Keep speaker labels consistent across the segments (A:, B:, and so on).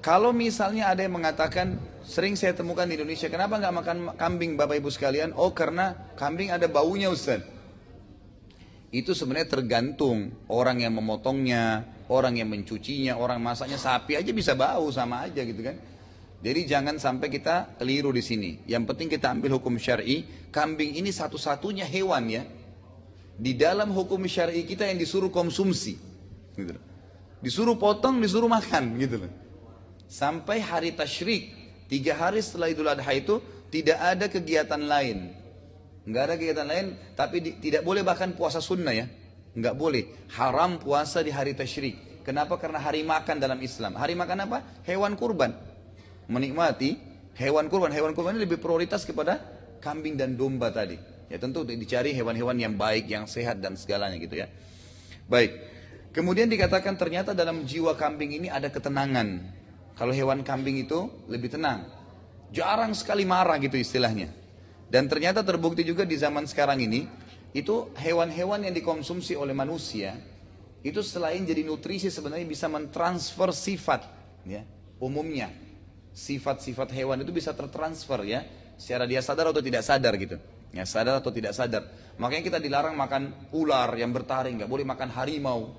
A: Kalau misalnya ada yang mengatakan, sering saya temukan di Indonesia, kenapa nggak makan kambing Bapak Ibu sekalian? Oh karena kambing ada baunya Ustaz. Itu sebenarnya tergantung orang yang memotongnya, orang yang mencucinya, orang masaknya sapi aja bisa bau sama aja gitu kan. Jadi jangan sampai kita keliru di sini. Yang penting kita ambil hukum syar'i. Kambing ini satu-satunya hewan ya di dalam hukum syar'i kita yang disuruh konsumsi. Gitu. Disuruh potong, disuruh makan gitu loh. Sampai hari tasyrik, tiga hari setelah Idul Adha itu tidak ada kegiatan lain. Enggak ada kegiatan lain, tapi di, tidak boleh bahkan puasa sunnah ya. Enggak boleh. Haram puasa di hari tasyrik. Kenapa? Karena hari makan dalam Islam. Hari makan apa? Hewan kurban. Menikmati hewan kurban. Hewan kurban ini lebih prioritas kepada kambing dan domba tadi. Ya tentu dicari hewan-hewan yang baik, yang sehat dan segalanya gitu ya. Baik. Kemudian dikatakan ternyata dalam jiwa kambing ini ada ketenangan. Kalau hewan kambing itu lebih tenang. Jarang sekali marah gitu istilahnya. Dan ternyata terbukti juga di zaman sekarang ini, itu hewan-hewan yang dikonsumsi oleh manusia, itu selain jadi nutrisi sebenarnya bisa mentransfer sifat. ya Umumnya, sifat-sifat hewan itu bisa tertransfer ya, secara dia sadar atau tidak sadar gitu. Ya, sadar atau tidak sadar. Makanya kita dilarang makan ular yang bertaring, nggak boleh makan harimau,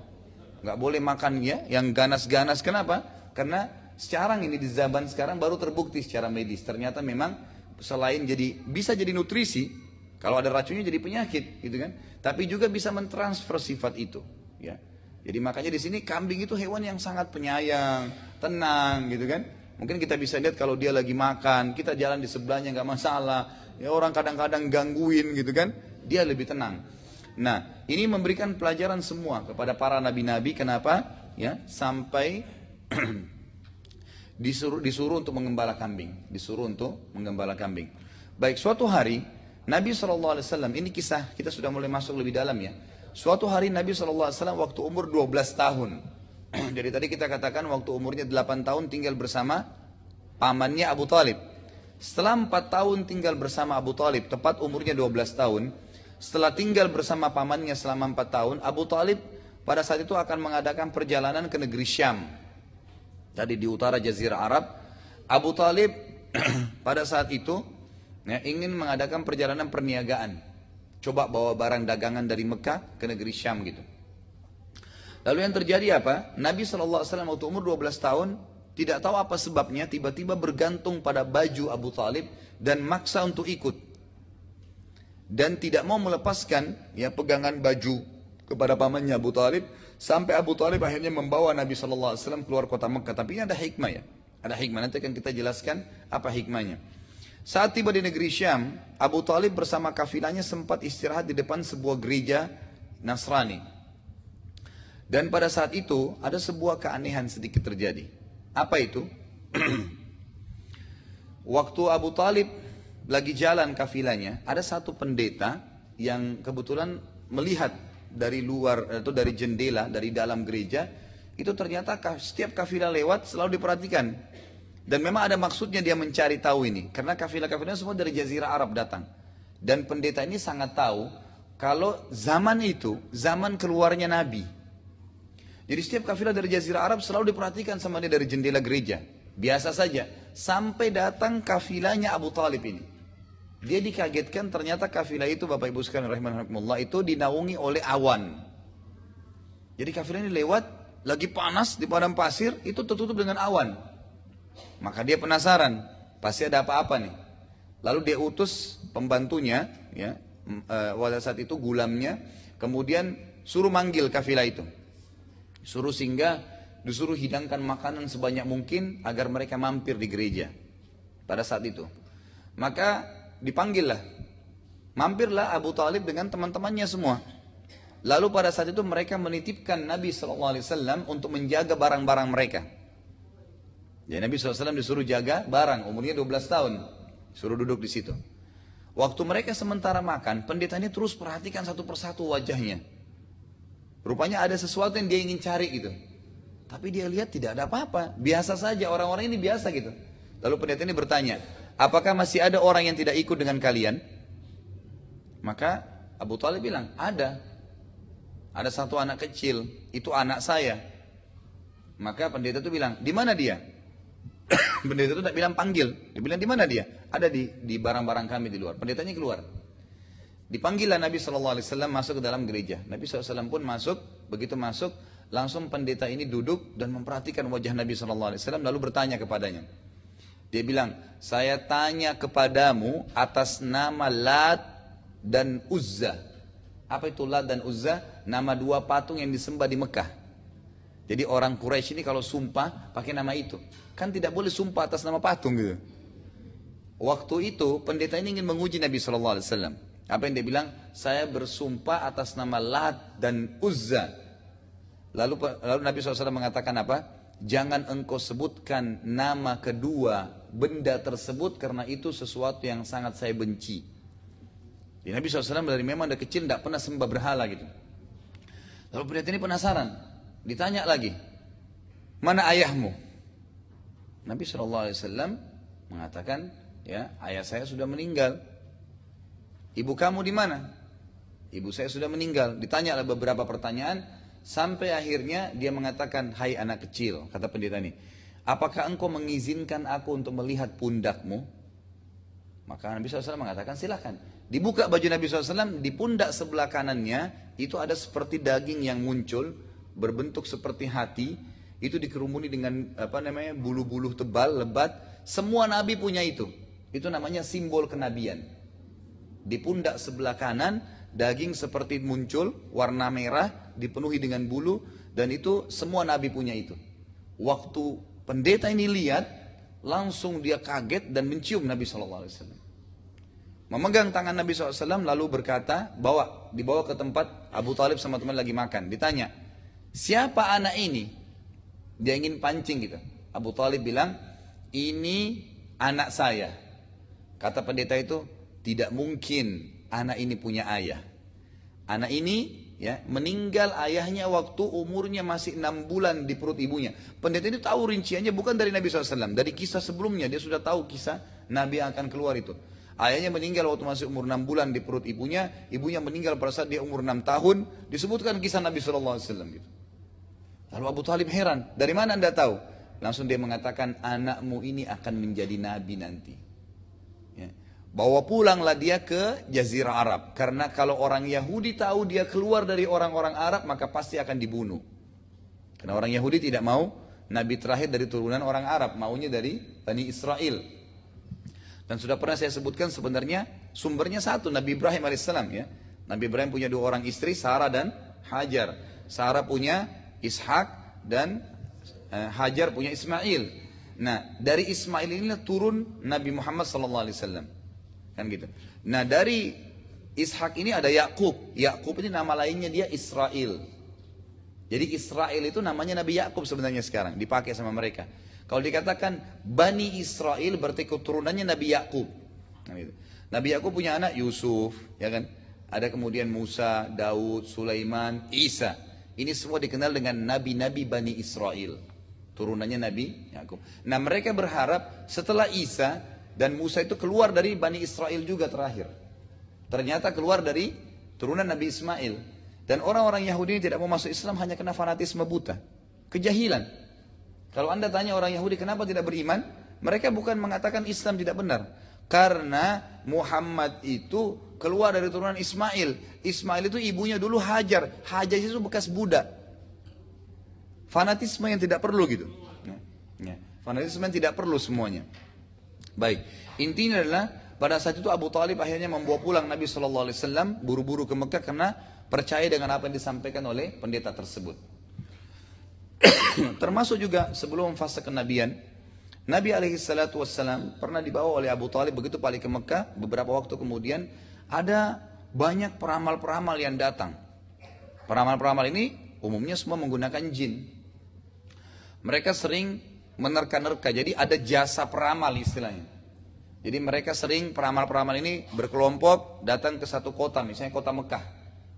A: nggak boleh makan ya yang ganas-ganas. Kenapa? Karena sekarang ini di zaman sekarang baru terbukti secara medis. Ternyata memang selain jadi bisa jadi nutrisi, kalau ada racunnya jadi penyakit, gitu kan? Tapi juga bisa mentransfer sifat itu, ya. Jadi makanya di sini kambing itu hewan yang sangat penyayang, tenang, gitu kan? Mungkin kita bisa lihat kalau dia lagi makan, kita jalan di sebelahnya nggak masalah. Ya orang kadang-kadang gangguin, gitu kan? Dia lebih tenang. Nah, ini memberikan pelajaran semua kepada para nabi-nabi. Kenapa? Ya, sampai disuruh disuruh untuk mengembala kambing, disuruh untuk mengembala kambing. Baik, suatu hari Nabi SAW, ini kisah kita sudah mulai masuk lebih dalam ya. Suatu hari Nabi SAW waktu umur 12 tahun. Jadi tadi kita katakan waktu umurnya 8 tahun tinggal bersama pamannya Abu Talib. Setelah 4 tahun tinggal bersama Abu Talib, tepat umurnya 12 tahun, setelah tinggal bersama pamannya selama 4 tahun, Abu Talib pada saat itu akan mengadakan perjalanan ke negeri Syam tadi di utara Jazirah Arab, Abu Talib pada saat itu ya, ingin mengadakan perjalanan perniagaan. Coba bawa barang dagangan dari Mekah ke negeri Syam gitu. Lalu yang terjadi apa? Nabi SAW waktu umur 12 tahun tidak tahu apa sebabnya tiba-tiba bergantung pada baju Abu Talib dan maksa untuk ikut. Dan tidak mau melepaskan ya pegangan baju kepada pamannya Abu Talib Sampai Abu Talib akhirnya membawa Nabi SAW keluar kota Mekah. Tapi ini ada hikmah ya. Ada hikmah. Nanti akan kita jelaskan apa hikmahnya. Saat tiba di negeri Syam, Abu Talib bersama kafilahnya sempat istirahat di depan sebuah gereja Nasrani. Dan pada saat itu ada sebuah keanehan sedikit terjadi. Apa itu? Waktu Abu Talib lagi jalan kafilahnya, ada satu pendeta yang kebetulan melihat dari luar atau dari jendela dari dalam gereja itu ternyata setiap kafilah lewat selalu diperhatikan. Dan memang ada maksudnya dia mencari tahu ini karena kafilah-kafilah semua dari jazirah Arab datang. Dan pendeta ini sangat tahu kalau zaman itu zaman keluarnya Nabi. Jadi setiap kafilah dari jazirah Arab selalu diperhatikan sama dia dari jendela gereja. Biasa saja sampai datang kafilahnya Abu Talib ini dia dikagetkan ternyata kafilah itu Bapak Ibu sekalian rahimahumullah itu dinaungi oleh awan. Jadi kafilah ini lewat lagi panas di padang pasir itu tertutup dengan awan. Maka dia penasaran, pasti ada apa-apa nih. Lalu dia utus pembantunya ya e, pada saat itu gulamnya kemudian suruh manggil kafilah itu. Suruh singgah, disuruh hidangkan makanan sebanyak mungkin agar mereka mampir di gereja pada saat itu. Maka dipanggillah. Mampirlah Abu Talib dengan teman-temannya semua. Lalu pada saat itu mereka menitipkan Nabi SAW untuk menjaga barang-barang mereka. Jadi Nabi SAW disuruh jaga barang, umurnya 12 tahun. Suruh duduk di situ. Waktu mereka sementara makan, pendeta ini terus perhatikan satu persatu wajahnya. Rupanya ada sesuatu yang dia ingin cari gitu. Tapi dia lihat tidak ada apa-apa. Biasa saja, orang-orang ini biasa gitu. Lalu pendeta ini bertanya, apakah masih ada orang yang tidak ikut dengan kalian? Maka Abu Talib bilang, ada. Ada satu anak kecil, itu anak saya. Maka pendeta itu bilang, di mana dia? pendeta itu tidak bilang panggil. Dia bilang di mana dia? Ada di di barang-barang kami di luar. Pendetanya keluar. Dipanggillah Nabi SAW masuk ke dalam gereja. Nabi SAW pun masuk, begitu masuk, langsung pendeta ini duduk dan memperhatikan wajah Nabi SAW lalu bertanya kepadanya. Dia bilang, saya tanya kepadamu atas nama Lat dan Uzza. Apa itu Lat dan Uzza? Nama dua patung yang disembah di Mekah. Jadi orang Quraisy ini kalau sumpah pakai nama itu. Kan tidak boleh sumpah atas nama patung gitu. Waktu itu pendeta ini ingin menguji Nabi SAW. Apa yang dia bilang? Saya bersumpah atas nama Lat dan Uzza. Lalu, lalu Nabi SAW mengatakan apa? Jangan engkau sebutkan nama kedua benda tersebut karena itu sesuatu yang sangat saya benci. Jadi Nabi SAW dari memang dari kecil tidak pernah sembah berhala gitu. Lalu pendeta ini penasaran. Ditanya lagi. Mana ayahmu? Nabi SAW mengatakan, ya ayah saya sudah meninggal. Ibu kamu di mana? Ibu saya sudah meninggal. Ditanya beberapa pertanyaan sampai akhirnya dia mengatakan, "Hai anak kecil," kata pendeta ini. "Apakah engkau mengizinkan aku untuk melihat pundakmu?" Maka Nabi SAW mengatakan, "Silahkan." Dibuka baju Nabi SAW, di pundak sebelah kanannya itu ada seperti daging yang muncul berbentuk seperti hati, itu dikerumuni dengan apa namanya bulu-bulu tebal, lebat. Semua nabi punya itu. Itu namanya simbol kenabian. Di pundak sebelah kanan daging seperti muncul warna merah dipenuhi dengan bulu dan itu semua nabi punya itu. Waktu pendeta ini lihat langsung dia kaget dan mencium Nabi SAW. Memegang tangan Nabi SAW lalu berkata bawa dibawa ke tempat Abu Talib sama teman lagi makan. Ditanya siapa anak ini? Dia ingin pancing gitu. Abu Talib bilang ini anak saya. Kata pendeta itu tidak mungkin anak ini punya ayah. Anak ini ya meninggal ayahnya waktu umurnya masih enam bulan di perut ibunya. Pendeta itu tahu rinciannya bukan dari Nabi SAW, dari kisah sebelumnya dia sudah tahu kisah Nabi yang akan keluar itu. Ayahnya meninggal waktu masih umur enam bulan di perut ibunya, ibunya meninggal pada saat dia umur enam tahun. Disebutkan kisah Nabi SAW gitu. Lalu Abu Talib heran, dari mana anda tahu? Langsung dia mengatakan anakmu ini akan menjadi nabi nanti. Bawa pulanglah dia ke Jazirah Arab. Karena kalau orang Yahudi tahu dia keluar dari orang-orang Arab, maka pasti akan dibunuh. Karena orang Yahudi tidak mau Nabi terakhir dari turunan orang Arab, maunya dari Bani Israel. Dan sudah pernah saya sebutkan sebenarnya sumbernya satu, Nabi Ibrahim alaihissalam ya. Nabi Ibrahim punya dua orang istri, Sarah dan Hajar. Sarah punya Ishak dan eh, Hajar punya Ismail. Nah, dari Ismail ini turun Nabi Muhammad sallallahu alaihi wasallam. Kan gitu. Nah dari Ishak ini ada Yakub. Yakub ini nama lainnya dia Israel. Jadi Israel itu namanya Nabi Yakub sebenarnya sekarang dipakai sama mereka. Kalau dikatakan Bani Israel berarti keturunannya Nabi Yakub. Nah, gitu. Nabi Yakub punya anak Yusuf, ya kan? Ada kemudian Musa, Daud, Sulaiman, Isa. Ini semua dikenal dengan nabi-nabi Bani Israel. Turunannya Nabi Yakub. Nah mereka berharap setelah Isa dan Musa itu keluar dari Bani Israel juga terakhir. Ternyata keluar dari turunan Nabi Ismail. Dan orang-orang Yahudi tidak mau masuk Islam hanya karena fanatisme buta. Kejahilan. Kalau anda tanya orang Yahudi kenapa tidak beriman, mereka bukan mengatakan Islam tidak benar. Karena Muhammad itu keluar dari turunan Ismail. Ismail itu ibunya dulu Hajar. Hajar itu bekas budak. Fanatisme yang tidak perlu gitu. Ya, ya. Fanatisme yang tidak perlu semuanya. Baik, intinya adalah pada saat itu Abu Talib akhirnya membawa pulang Nabi Shallallahu Alaihi Wasallam buru-buru ke Mekah karena percaya dengan apa yang disampaikan oleh pendeta tersebut. Termasuk juga sebelum fase kenabian, Nabi alaihi salatu wassalam pernah dibawa oleh Abu Talib begitu balik ke Mekah, beberapa waktu kemudian ada banyak peramal-peramal yang datang. Peramal-peramal ini umumnya semua menggunakan jin. Mereka sering menerka-nerka. Jadi ada jasa peramal istilahnya. Jadi mereka sering peramal-peramal ini berkelompok datang ke satu kota, misalnya kota Mekah.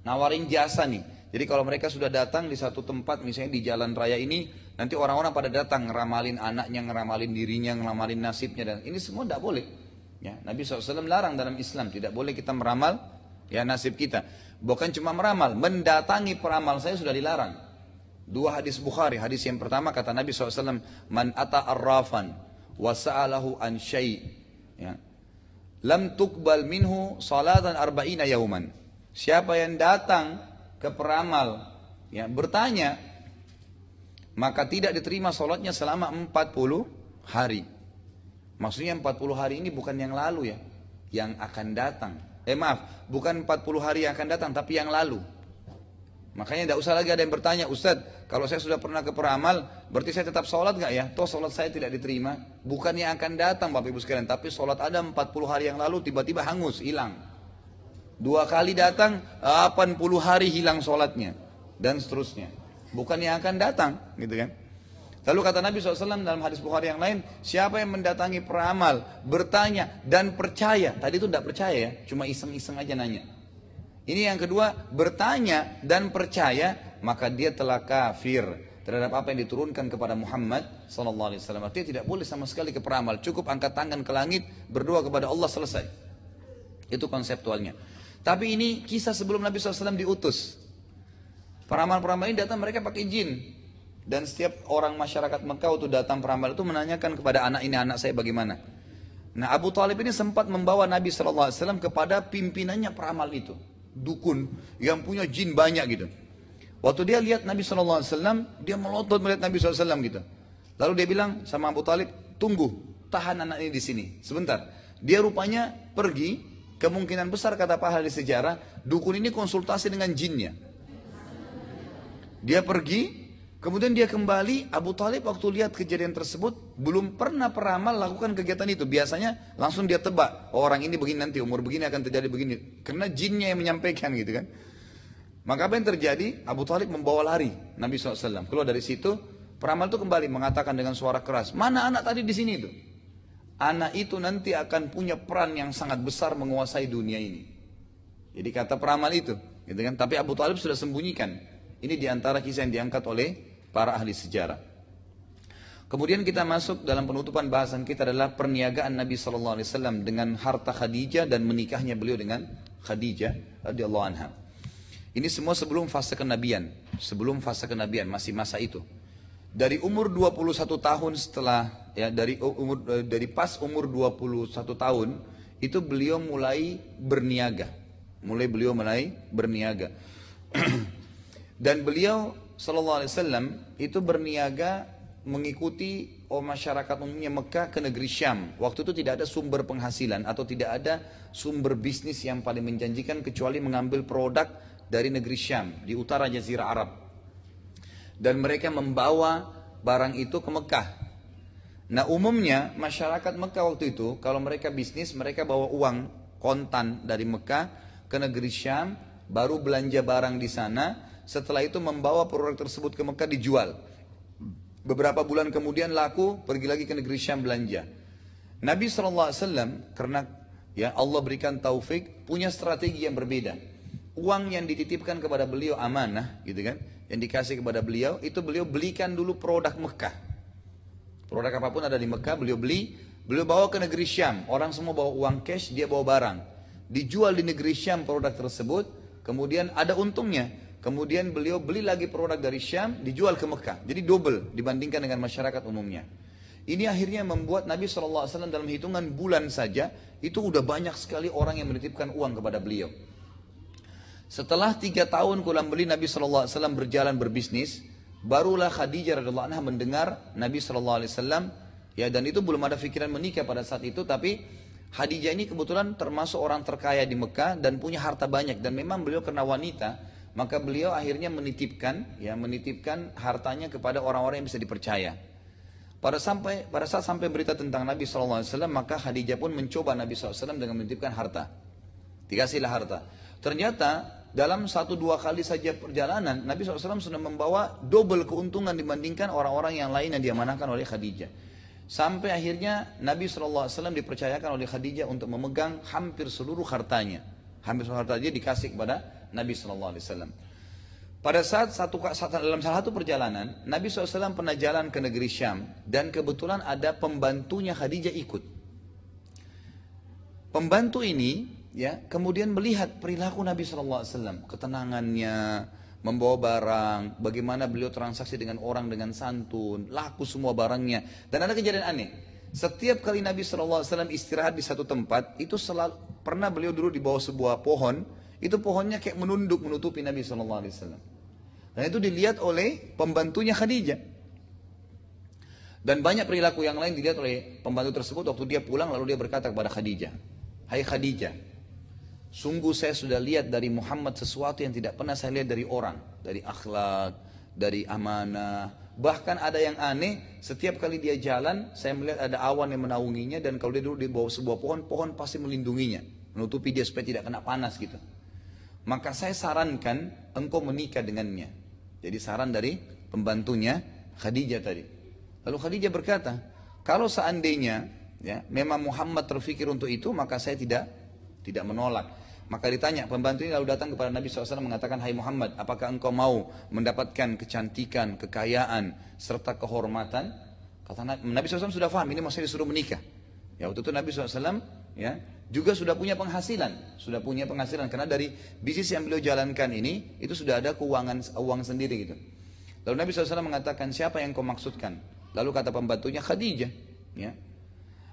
A: Nawarin jasa nih. Jadi kalau mereka sudah datang di satu tempat, misalnya di jalan raya ini, nanti orang-orang pada datang ngeramalin anaknya, ngeramalin dirinya, ngeramalin nasibnya dan ini semua tidak boleh. Ya, Nabi SAW larang dalam Islam, tidak boleh kita meramal ya nasib kita. Bukan cuma meramal, mendatangi peramal saya sudah dilarang. Dua hadis Bukhari. Hadis yang pertama kata Nabi SAW, Man ata arrafan wasa'alahu an syai' ya. Lam tuqbal minhu salatan arba'ina yauman. Siapa yang datang ke peramal ya bertanya maka tidak diterima sholatnya selama 40 hari. Maksudnya 40 hari ini bukan yang lalu ya, yang akan datang. Eh maaf, bukan 40 hari yang akan datang tapi yang lalu. Makanya tidak usah lagi ada yang bertanya, Ustadz, kalau saya sudah pernah ke peramal, berarti saya tetap sholat nggak ya? Toh sholat saya tidak diterima. Bukan yang akan datang Bapak Ibu sekalian, tapi sholat ada 40 hari yang lalu tiba-tiba hangus, hilang. Dua kali datang, 80 hari hilang sholatnya. Dan seterusnya. Bukan yang akan datang, gitu kan? Lalu kata Nabi SAW dalam hadis Bukhari yang lain, siapa yang mendatangi peramal, bertanya dan percaya. Tadi itu tidak percaya ya, cuma iseng-iseng aja nanya. Ini yang kedua, bertanya dan percaya, maka dia telah kafir terhadap apa yang diturunkan kepada Muhammad sallallahu alaihi wasallam. Artinya tidak boleh sama sekali ke peramal, cukup angkat tangan ke langit, berdoa kepada Allah selesai. Itu konseptualnya. Tapi ini kisah sebelum Nabi SAW diutus. Peramal-peramal ini datang mereka pakai jin. Dan setiap orang masyarakat Mekah itu datang peramal itu menanyakan kepada anak ini anak saya bagaimana. Nah Abu Talib ini sempat membawa Nabi SAW kepada pimpinannya peramal itu dukun yang punya jin banyak gitu. Waktu dia lihat Nabi SAW, dia melotot melihat Nabi SAW gitu. Lalu dia bilang sama Abu Talib, tunggu, tahan anak ini di sini, sebentar. Dia rupanya pergi, kemungkinan besar kata pahala di sejarah, dukun ini konsultasi dengan jinnya. Dia pergi, Kemudian dia kembali, Abu Talib waktu lihat kejadian tersebut, belum pernah peramal lakukan kegiatan itu. Biasanya langsung dia tebak, oh, orang ini begini nanti, umur begini akan terjadi begini. Karena jinnya yang menyampaikan gitu kan. Maka apa yang terjadi? Abu Talib membawa lari Nabi SAW. Keluar dari situ, peramal itu kembali mengatakan dengan suara keras, mana anak tadi di sini itu? Anak itu nanti akan punya peran yang sangat besar menguasai dunia ini. Jadi kata peramal itu, gitu kan? Tapi Abu Talib sudah sembunyikan. Ini di antara kisah yang diangkat oleh para ahli sejarah. Kemudian kita masuk dalam penutupan bahasan kita adalah perniagaan Nabi Sallallahu Alaihi Wasallam dengan harta Khadijah dan menikahnya beliau dengan Khadijah radhiyallahu anha. Ini semua sebelum fase kenabian, sebelum fase kenabian masih masa itu. Dari umur 21 tahun setelah ya dari umur dari pas umur 21 tahun itu beliau mulai berniaga. Mulai beliau mulai berniaga. dan beliau Sallallahu Alaihi Wasallam itu berniaga mengikuti oh, masyarakat umumnya Mekah ke negeri Syam. Waktu itu tidak ada sumber penghasilan atau tidak ada sumber bisnis yang paling menjanjikan kecuali mengambil produk dari negeri Syam di utara Jazirah Arab. Dan mereka membawa barang itu ke Mekah. Nah umumnya masyarakat Mekah waktu itu kalau mereka bisnis mereka bawa uang kontan dari Mekah ke negeri Syam baru belanja barang di sana setelah itu membawa produk tersebut ke Mekah dijual. Beberapa bulan kemudian laku, pergi lagi ke negeri Syam belanja. Nabi SAW karena ya Allah berikan taufik punya strategi yang berbeda. Uang yang dititipkan kepada beliau amanah gitu kan, yang dikasih kepada beliau itu beliau belikan dulu produk Mekah. Produk apa pun ada di Mekah beliau beli, beliau bawa ke negeri Syam. Orang semua bawa uang cash, dia bawa barang. Dijual di negeri Syam produk tersebut, kemudian ada untungnya. Kemudian beliau beli lagi produk dari Syam, dijual ke Mekah. Jadi double dibandingkan dengan masyarakat umumnya. Ini akhirnya membuat Nabi SAW dalam hitungan bulan saja, itu udah banyak sekali orang yang menitipkan uang kepada beliau. Setelah tiga tahun kulang beli Nabi SAW berjalan berbisnis, barulah Khadijah radhiallahu anha mendengar Nabi SAW, ya dan itu belum ada pikiran menikah pada saat itu, tapi Khadijah ini kebetulan termasuk orang terkaya di Mekah dan punya harta banyak dan memang beliau karena wanita maka beliau akhirnya menitipkan ya menitipkan hartanya kepada orang-orang yang bisa dipercaya. Pada sampai pada saat sampai berita tentang Nabi SAW maka Khadijah pun mencoba Nabi SAW dengan menitipkan harta. Dikasihlah harta. Ternyata dalam satu dua kali saja perjalanan Nabi SAW sudah membawa double keuntungan dibandingkan orang-orang yang lain yang diamanahkan oleh Khadijah. Sampai akhirnya Nabi SAW dipercayakan oleh Khadijah untuk memegang hampir seluruh hartanya. Hampir seluruh hartanya dikasih kepada Nabi Shallallahu Alaihi Wasallam. Pada saat satu dalam salah satu perjalanan, Nabi SAW pernah jalan ke negeri Syam dan kebetulan ada pembantunya Khadijah ikut. Pembantu ini ya kemudian melihat perilaku Nabi SAW, ketenangannya, membawa barang, bagaimana beliau transaksi dengan orang dengan santun, laku semua barangnya. Dan ada kejadian aneh. Setiap kali Nabi SAW istirahat di satu tempat, itu selalu pernah beliau dulu di bawah sebuah pohon, itu pohonnya kayak menunduk menutupi Nabi SAW. Dan itu dilihat oleh pembantunya Khadijah. Dan banyak perilaku yang lain dilihat oleh pembantu tersebut waktu dia pulang lalu dia berkata kepada Khadijah, Hai Khadijah, sungguh saya sudah lihat dari Muhammad sesuatu yang tidak pernah saya lihat dari orang, dari akhlak, dari amanah, Bahkan ada yang aneh, setiap kali dia jalan, saya melihat ada awan yang menaunginya dan kalau dia duduk di bawah sebuah pohon, pohon pasti melindunginya, menutupi dia supaya tidak kena panas gitu. Maka saya sarankan engkau menikah dengannya. Jadi saran dari pembantunya Khadijah tadi. Lalu Khadijah berkata, kalau seandainya ya memang Muhammad terfikir untuk itu, maka saya tidak tidak menolak. Maka ditanya, pembantu ini lalu datang kepada Nabi SAW mengatakan, Hai Muhammad, apakah engkau mau mendapatkan kecantikan, kekayaan, serta kehormatan? Kata Nabi, SAW sudah paham, ini maksudnya disuruh menikah. Ya waktu itu Nabi SAW ya juga sudah punya penghasilan, sudah punya penghasilan karena dari bisnis yang beliau jalankan ini itu sudah ada keuangan uang sendiri gitu. Lalu Nabi SAW mengatakan siapa yang kau maksudkan? Lalu kata pembantunya Khadijah. Ya.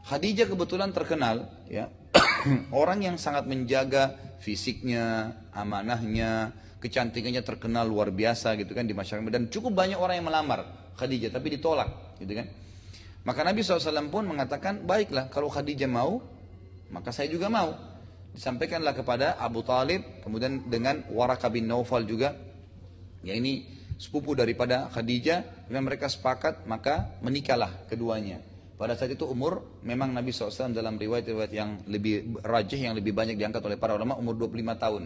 A: Khadijah kebetulan terkenal ya orang yang sangat menjaga fisiknya, amanahnya, kecantikannya terkenal luar biasa gitu kan di masyarakat dan cukup banyak orang yang melamar Khadijah tapi ditolak gitu kan. Maka Nabi SAW pun mengatakan baiklah kalau Khadijah mau maka saya juga mau. Disampaikanlah kepada Abu Talib kemudian dengan Waraka bin Naufal juga ya ini sepupu daripada Khadijah dan mereka sepakat maka menikahlah keduanya. Pada saat itu umur memang Nabi SAW dalam riwayat-riwayat yang lebih rajih yang lebih banyak diangkat oleh para ulama umur 25 tahun.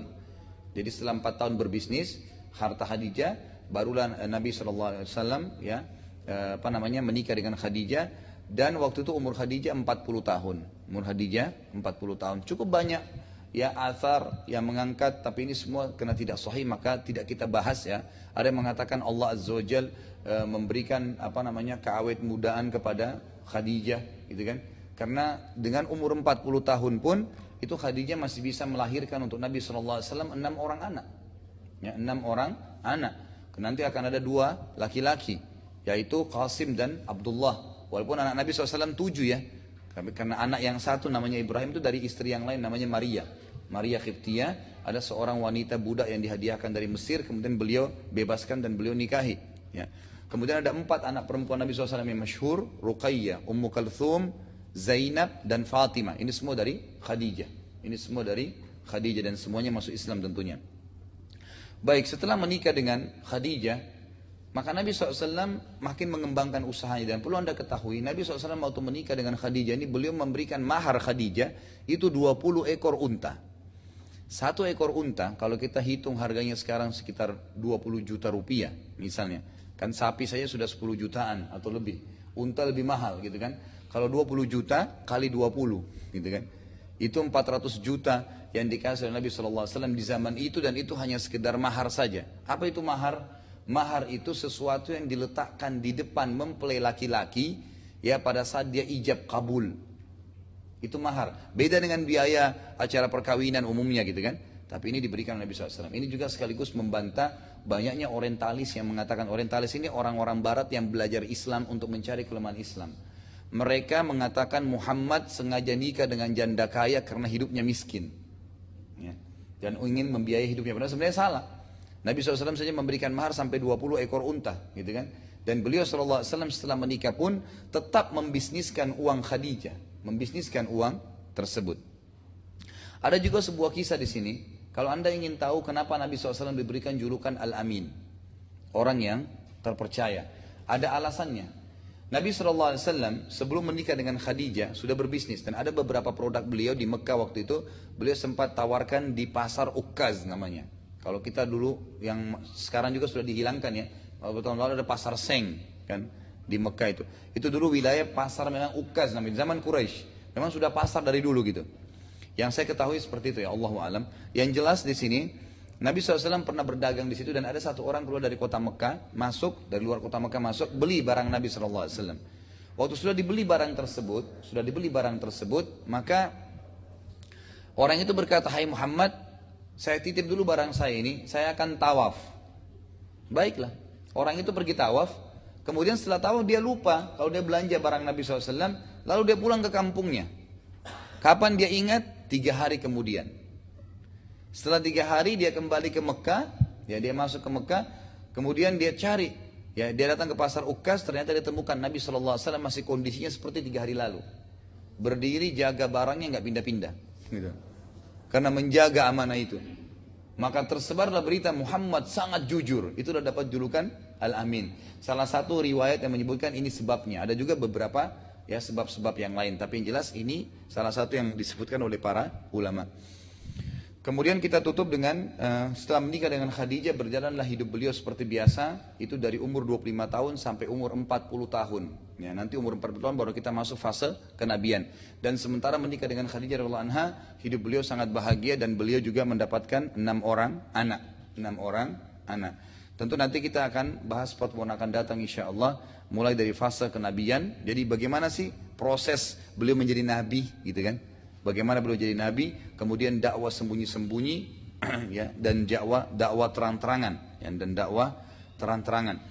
A: Jadi setelah 4 tahun berbisnis harta Khadijah barulah eh, Nabi SAW ya eh, apa namanya menikah dengan Khadijah dan waktu itu umur Khadijah 40 tahun. Umur Khadijah 40 tahun. Cukup banyak ya asar yang mengangkat tapi ini semua karena tidak sahih maka tidak kita bahas ya. Ada yang mengatakan Allah Azza wa e, memberikan apa namanya keawet mudaan kepada Khadijah gitu kan? Karena dengan umur 40 tahun pun itu Khadijah masih bisa melahirkan untuk Nabi SAW enam orang anak. Ya, enam orang anak. Nanti akan ada dua laki-laki yaitu Qasim dan Abdullah. Walaupun anak Nabi SAW tujuh ya karena anak yang satu namanya Ibrahim itu dari istri yang lain namanya Maria Maria Khiftia ada seorang wanita budak yang dihadiahkan dari Mesir kemudian beliau bebaskan dan beliau nikahi ya Kemudian ada empat anak perempuan Nabi SAW yang masyhur, Ruqayyah, Ummu Kalthum, Zainab, dan Fatimah. Ini semua dari Khadijah. Ini semua dari Khadijah dan semuanya masuk Islam tentunya. Baik, setelah menikah dengan Khadijah, maka Nabi SAW makin mengembangkan usahanya. Dan perlu anda ketahui, Nabi SAW waktu menikah dengan Khadijah ini, beliau memberikan mahar Khadijah, itu 20 ekor unta. Satu ekor unta, kalau kita hitung harganya sekarang sekitar 20 juta rupiah misalnya. Kan sapi saya sudah 10 jutaan atau lebih. Unta lebih mahal gitu kan. Kalau 20 juta kali 20 gitu kan. Itu 400 juta yang dikasih oleh Nabi SAW di zaman itu dan itu hanya sekedar mahar saja. Apa itu mahar? Mahar itu sesuatu yang diletakkan di depan mempelai laki-laki ya pada saat dia ijab kabul. Itu mahar. Beda dengan biaya acara perkawinan umumnya gitu kan. Tapi ini diberikan oleh Nabi SAW. Ini juga sekaligus membantah banyaknya orientalis yang mengatakan orientalis ini orang-orang barat yang belajar Islam untuk mencari kelemahan Islam. Mereka mengatakan Muhammad sengaja nikah dengan janda kaya karena hidupnya miskin. Ya. Dan ingin membiayai hidupnya. Padahal sebenarnya salah. Nabi SAW saja memberikan mahar sampai 20 ekor unta. gitu kan? Dan beliau SAW setelah menikah pun tetap membisniskan uang Khadijah. Membisniskan uang tersebut. Ada juga sebuah kisah di sini kalau anda ingin tahu kenapa Nabi SAW diberikan julukan Al-Amin. Orang yang terpercaya. Ada alasannya. Nabi SAW sebelum menikah dengan Khadijah sudah berbisnis. Dan ada beberapa produk beliau di Mekah waktu itu. Beliau sempat tawarkan di pasar Ukaz namanya. Kalau kita dulu yang sekarang juga sudah dihilangkan ya. Kalau tahun lalu ada pasar Seng kan di Mekah itu. Itu dulu wilayah pasar memang Ukaz namanya. Zaman Quraisy. Memang sudah pasar dari dulu gitu. Yang saya ketahui seperti itu ya Allah alam. Yang jelas di sini Nabi SAW pernah berdagang di situ dan ada satu orang keluar dari kota Mekah masuk dari luar kota Mekah masuk beli barang Nabi SAW. Waktu sudah dibeli barang tersebut, sudah dibeli barang tersebut, maka orang itu berkata, Hai Muhammad, saya titip dulu barang saya ini, saya akan tawaf. Baiklah, orang itu pergi tawaf, Kemudian setelah tahu dia lupa kalau dia belanja barang Nabi SAW, lalu dia pulang ke kampungnya. Kapan dia ingat? Tiga hari kemudian. Setelah tiga hari dia kembali ke Mekah, ya dia masuk ke Mekah, kemudian dia cari, ya dia datang ke pasar Ukas, ternyata dia temukan Nabi SAW masih kondisinya seperti tiga hari lalu, berdiri jaga barangnya nggak pindah-pindah, gitu. Karena menjaga amanah itu. Maka tersebarlah berita Muhammad sangat jujur. Itu sudah dapat julukan Al-Amin. Salah satu riwayat yang menyebutkan ini sebabnya. Ada juga beberapa ya sebab-sebab yang lain. Tapi yang jelas ini salah satu yang disebutkan oleh para ulama. Kemudian kita tutup dengan uh, setelah menikah dengan Khadijah berjalanlah hidup beliau seperti biasa itu dari umur 25 tahun sampai umur 40 tahun. Ya, nanti umur 40 tahun baru kita masuk fase kenabian. Dan sementara menikah dengan Khadijah radhiyallahu anha, hidup beliau sangat bahagia dan beliau juga mendapatkan enam orang anak, enam orang anak. Tentu nanti kita akan bahas pertemuan akan datang insya Allah mulai dari fase kenabian. Jadi bagaimana sih proses beliau menjadi nabi gitu kan? Bagaimana beliau jadi nabi, kemudian dakwah sembunyi-sembunyi ya dan dakwah dakwah terang-terangan ya, dan dakwah terang-terangan.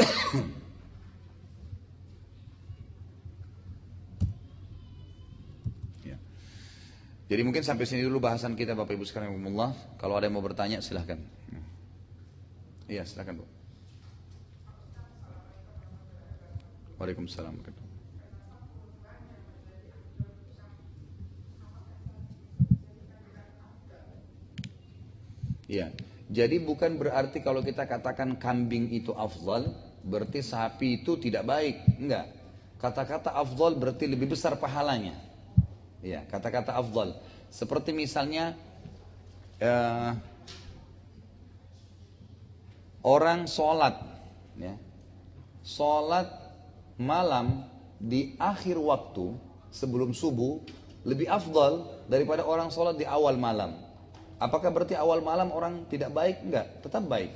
A: ya. Jadi mungkin sampai sini dulu bahasan kita Bapak Ibu sekalian Kalau ada yang mau bertanya silahkan. Iya silahkan Bu. Waalaikumsalam. Ya. Jadi bukan berarti kalau kita katakan kambing itu afdal, berarti sapi itu tidak baik. Enggak. Kata-kata afdal berarti lebih besar pahalanya. Ya, kata-kata afdal. Seperti misalnya uh, orang sholat, ya, sholat malam di akhir waktu sebelum subuh lebih afdal daripada orang sholat di awal malam. Apakah berarti awal malam orang tidak baik? Enggak, tetap baik.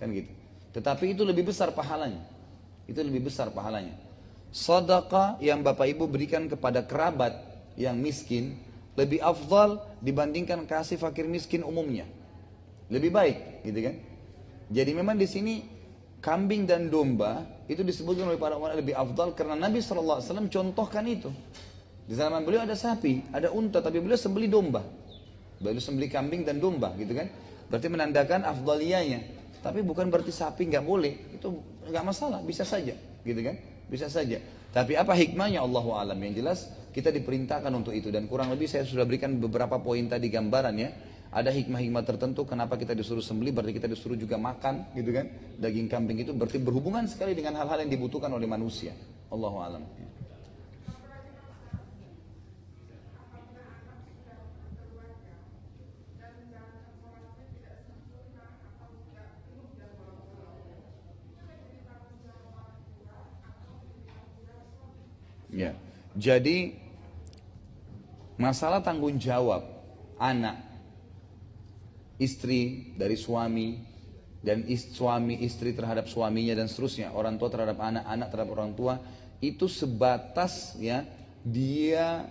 A: Kan gitu. Tetapi itu lebih besar pahalanya. Itu lebih besar pahalanya. Sedekah yang Bapak Ibu berikan kepada kerabat yang miskin lebih afdal dibandingkan kasih fakir miskin umumnya. Lebih baik, gitu kan? Jadi memang di sini kambing dan domba itu disebutkan oleh para ulama lebih afdal karena Nabi SAW contohkan itu. Di zaman beliau ada sapi, ada unta, tapi beliau sembeli domba. Baru sembeli kambing dan domba gitu kan. Berarti menandakan afdaliyahnya. Tapi bukan berarti sapi nggak boleh. Itu nggak masalah, bisa saja gitu kan. Bisa saja. Tapi apa hikmahnya Allah alam yang jelas kita diperintahkan untuk itu dan kurang lebih saya sudah berikan beberapa poin tadi gambaran ya. Ada hikmah-hikmah tertentu kenapa kita disuruh sembeli berarti kita disuruh juga makan gitu kan. Daging kambing itu berarti berhubungan sekali dengan hal-hal yang dibutuhkan oleh manusia. Allah alam. Ya. Jadi masalah tanggung jawab anak, istri dari suami dan ist, suami istri terhadap suaminya dan seterusnya, orang tua terhadap anak, anak terhadap orang tua itu sebatas ya dia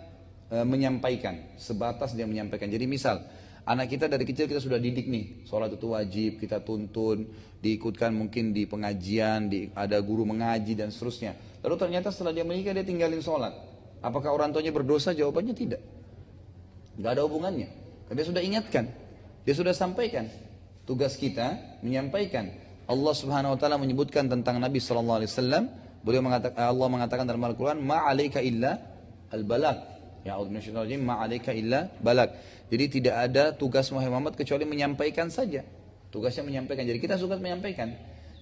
A: e, menyampaikan, sebatas dia menyampaikan. Jadi misal anak kita dari kecil kita sudah didik nih, sholat itu wajib, kita tuntun, diikutkan mungkin di pengajian, di, ada guru mengaji dan seterusnya. Lalu ternyata setelah dia menikah dia tinggalin sholat. Apakah orang tuanya berdosa? Jawabannya tidak. Gak ada hubungannya. Karena dia sudah ingatkan. Dia sudah sampaikan. Tugas kita menyampaikan. Allah subhanahu wa ta'ala menyebutkan tentang Nabi sallallahu alaihi. Beliau mengatakan, Allah mengatakan dalam Al-Quran, Ma'alaika illa al-balak. Ya Allah ma'alaika illa balak. Jadi tidak ada tugas Muhammad kecuali menyampaikan saja. Tugasnya menyampaikan. Jadi kita suka menyampaikan.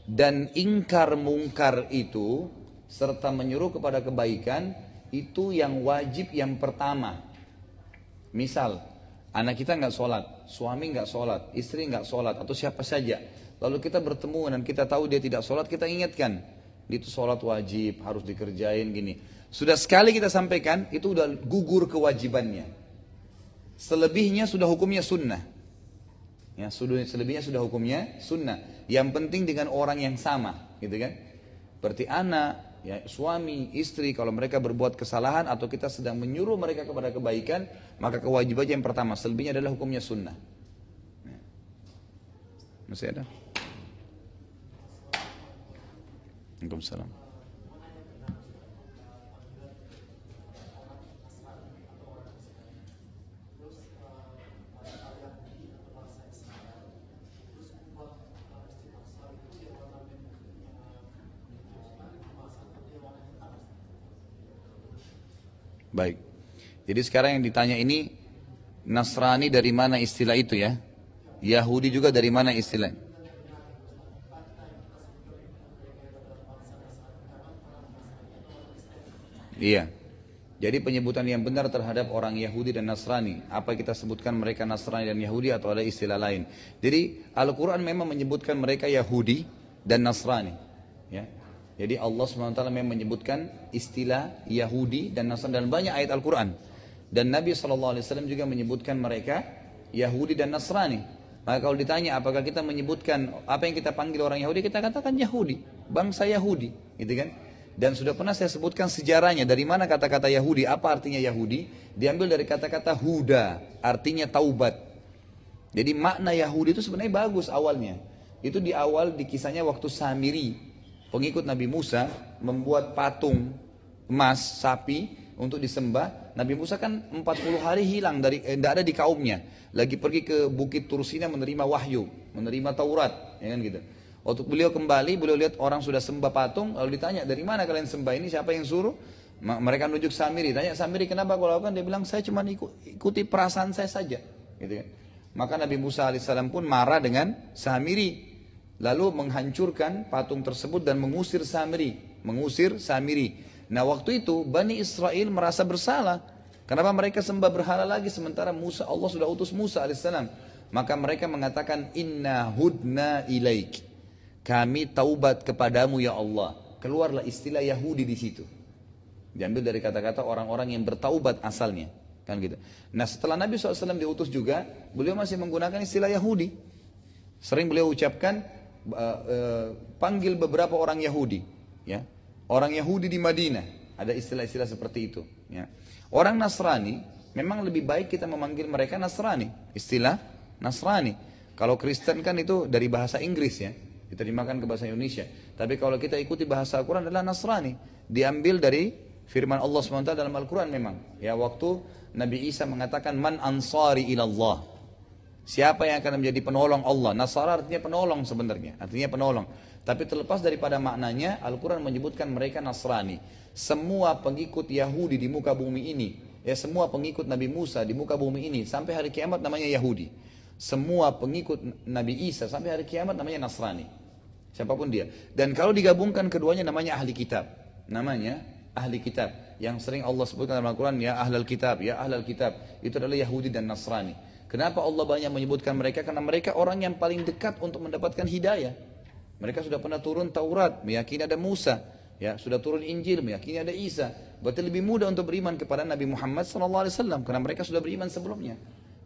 A: Dan ingkar mungkar itu serta menyuruh kepada kebaikan itu yang wajib yang pertama. Misal, anak kita nggak sholat, suami nggak sholat, istri nggak sholat, atau siapa saja. Lalu kita bertemu dan kita tahu dia tidak sholat, kita ingatkan. Itu sholat wajib, harus dikerjain gini. Sudah sekali kita sampaikan, itu udah gugur kewajibannya. Selebihnya sudah hukumnya sunnah. Ya, selebihnya sudah hukumnya sunnah. Yang penting dengan orang yang sama, gitu kan? Berarti anak, ya suami, istri kalau mereka berbuat kesalahan atau kita sedang menyuruh mereka kepada kebaikan, maka kewajibannya yang pertama, selebihnya adalah hukumnya sunnah. Ya. Masih ada? Waalaikumsalam. Baik. Jadi sekarang yang ditanya ini Nasrani dari mana istilah itu ya? Yahudi juga dari mana istilah? Iya. Jadi penyebutan yang benar terhadap orang Yahudi dan Nasrani, apa kita sebutkan mereka Nasrani dan Yahudi atau ada istilah lain. Jadi Al-Quran memang menyebutkan mereka Yahudi dan Nasrani. Ya. Jadi Allah SWT memang menyebutkan istilah Yahudi dan Nasrani dalam banyak ayat Al-Quran. Dan Nabi SAW juga menyebutkan mereka Yahudi dan Nasrani. Maka kalau ditanya apakah kita menyebutkan apa yang kita panggil orang Yahudi, kita katakan Yahudi, bangsa Yahudi, gitu kan? Dan sudah pernah saya sebutkan sejarahnya dari mana kata-kata Yahudi, apa artinya Yahudi? Diambil dari kata-kata Huda, artinya taubat. Jadi makna Yahudi itu sebenarnya bagus awalnya. Itu di awal di kisahnya waktu Samiri, pengikut Nabi Musa membuat patung emas sapi untuk disembah. Nabi Musa kan 40 hari hilang dari eh, ada di kaumnya. Lagi pergi ke Bukit Tursina menerima wahyu, menerima Taurat, ya kan gitu. Waktu beliau kembali, beliau lihat orang sudah sembah patung, lalu ditanya, dari mana kalian sembah ini, siapa yang suruh? Mereka nunjuk Samiri, tanya Samiri kenapa kau lakukan? Dia bilang, saya cuma ikuti perasaan saya saja. Gitu kan. Maka Nabi Musa AS pun marah dengan Samiri. Lalu menghancurkan patung tersebut dan mengusir Samiri. Mengusir Samiri. Nah waktu itu Bani Israel merasa bersalah. Kenapa mereka sembah berhala lagi sementara Musa Allah sudah utus Musa AS. Maka mereka mengatakan inna hudna ilaik kami taubat kepadamu ya Allah. Keluarlah istilah Yahudi di situ. Diambil dari kata-kata orang-orang yang bertaubat asalnya. Kan gitu. Nah setelah Nabi SAW diutus juga, beliau masih menggunakan istilah Yahudi. Sering beliau ucapkan, uh, uh, panggil beberapa orang Yahudi. ya Orang Yahudi di Madinah. Ada istilah-istilah seperti itu. Ya. Orang Nasrani, memang lebih baik kita memanggil mereka Nasrani. Istilah Nasrani. Kalau Kristen kan itu dari bahasa Inggris ya diterjemahkan ke bahasa Indonesia. Tapi kalau kita ikuti bahasa Al-Quran adalah Nasrani. Diambil dari firman Allah SWT dalam Al-Quran memang. Ya waktu Nabi Isa mengatakan man ansari ilallah. Siapa yang akan menjadi penolong Allah? Nasara artinya penolong sebenarnya. Artinya penolong. Tapi terlepas daripada maknanya, Al-Quran menyebutkan mereka Nasrani. Semua pengikut Yahudi di muka bumi ini, ya semua pengikut Nabi Musa di muka bumi ini, sampai hari kiamat namanya Yahudi. Semua pengikut Nabi Isa sampai hari kiamat namanya Nasrani. Siapa pun dia. Dan kalau digabungkan keduanya namanya ahli kitab. Namanya ahli kitab. Yang sering Allah sebutkan dalam Al-Quran, ya ahlal kitab, ya ahlal kitab. Itu adalah Yahudi dan Nasrani. Kenapa Allah banyak menyebutkan mereka? Karena mereka orang yang paling dekat untuk mendapatkan hidayah. Mereka sudah pernah turun Taurat, meyakini ada Musa. Ya, sudah turun Injil, meyakini ada Isa. Berarti lebih mudah untuk beriman kepada Nabi Muhammad SAW. Karena mereka sudah beriman sebelumnya.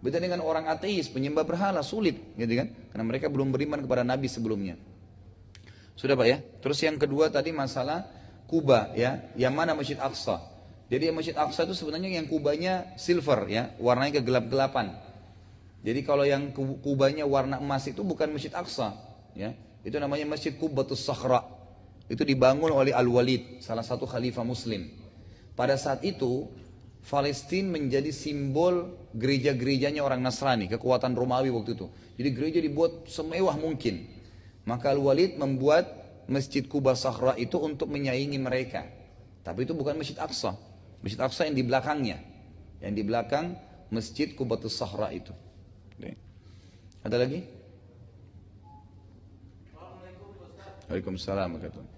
A: Beda dengan orang ateis, penyembah berhala, sulit. Gitu kan? Karena mereka belum beriman kepada Nabi sebelumnya. Sudah Pak ya? Terus yang kedua tadi masalah Kuba ya, yang mana Masjid Aqsa. Jadi Masjid Aqsa itu sebenarnya yang kubanya silver ya, warnanya kegelap-gelapan. Jadi kalau yang kubanya warna emas itu bukan Masjid Aqsa ya. Itu namanya Masjid Kubatus Sakhra. Itu dibangun oleh Al-Walid, salah satu khalifah muslim. Pada saat itu Palestina menjadi simbol gereja-gerejanya orang Nasrani, kekuatan Romawi waktu itu. Jadi gereja dibuat semewah mungkin. Maka Al-Walid membuat Masjid Kuba Sahra itu untuk menyaingi mereka. Tapi itu bukan Masjid Aqsa. Masjid Aqsa yang di belakangnya. Yang di belakang Masjid Kubatus Sahra itu. Ada lagi? Waalaikumsalam warahmatullahi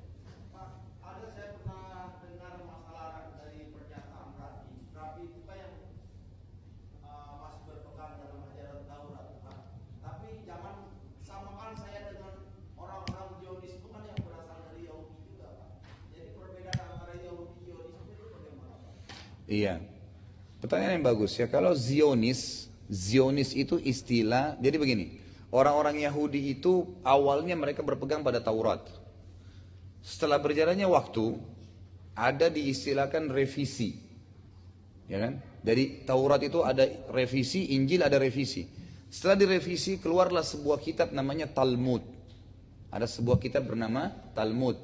A: Iya. Pertanyaan yang bagus ya. Kalau Zionis, Zionis itu istilah, jadi begini. Orang-orang Yahudi itu awalnya mereka berpegang pada Taurat. Setelah berjalannya waktu, ada diistilahkan revisi. Ya kan? Dari Taurat itu ada revisi, Injil ada revisi. Setelah direvisi, keluarlah sebuah kitab namanya Talmud. Ada sebuah kitab bernama Talmud.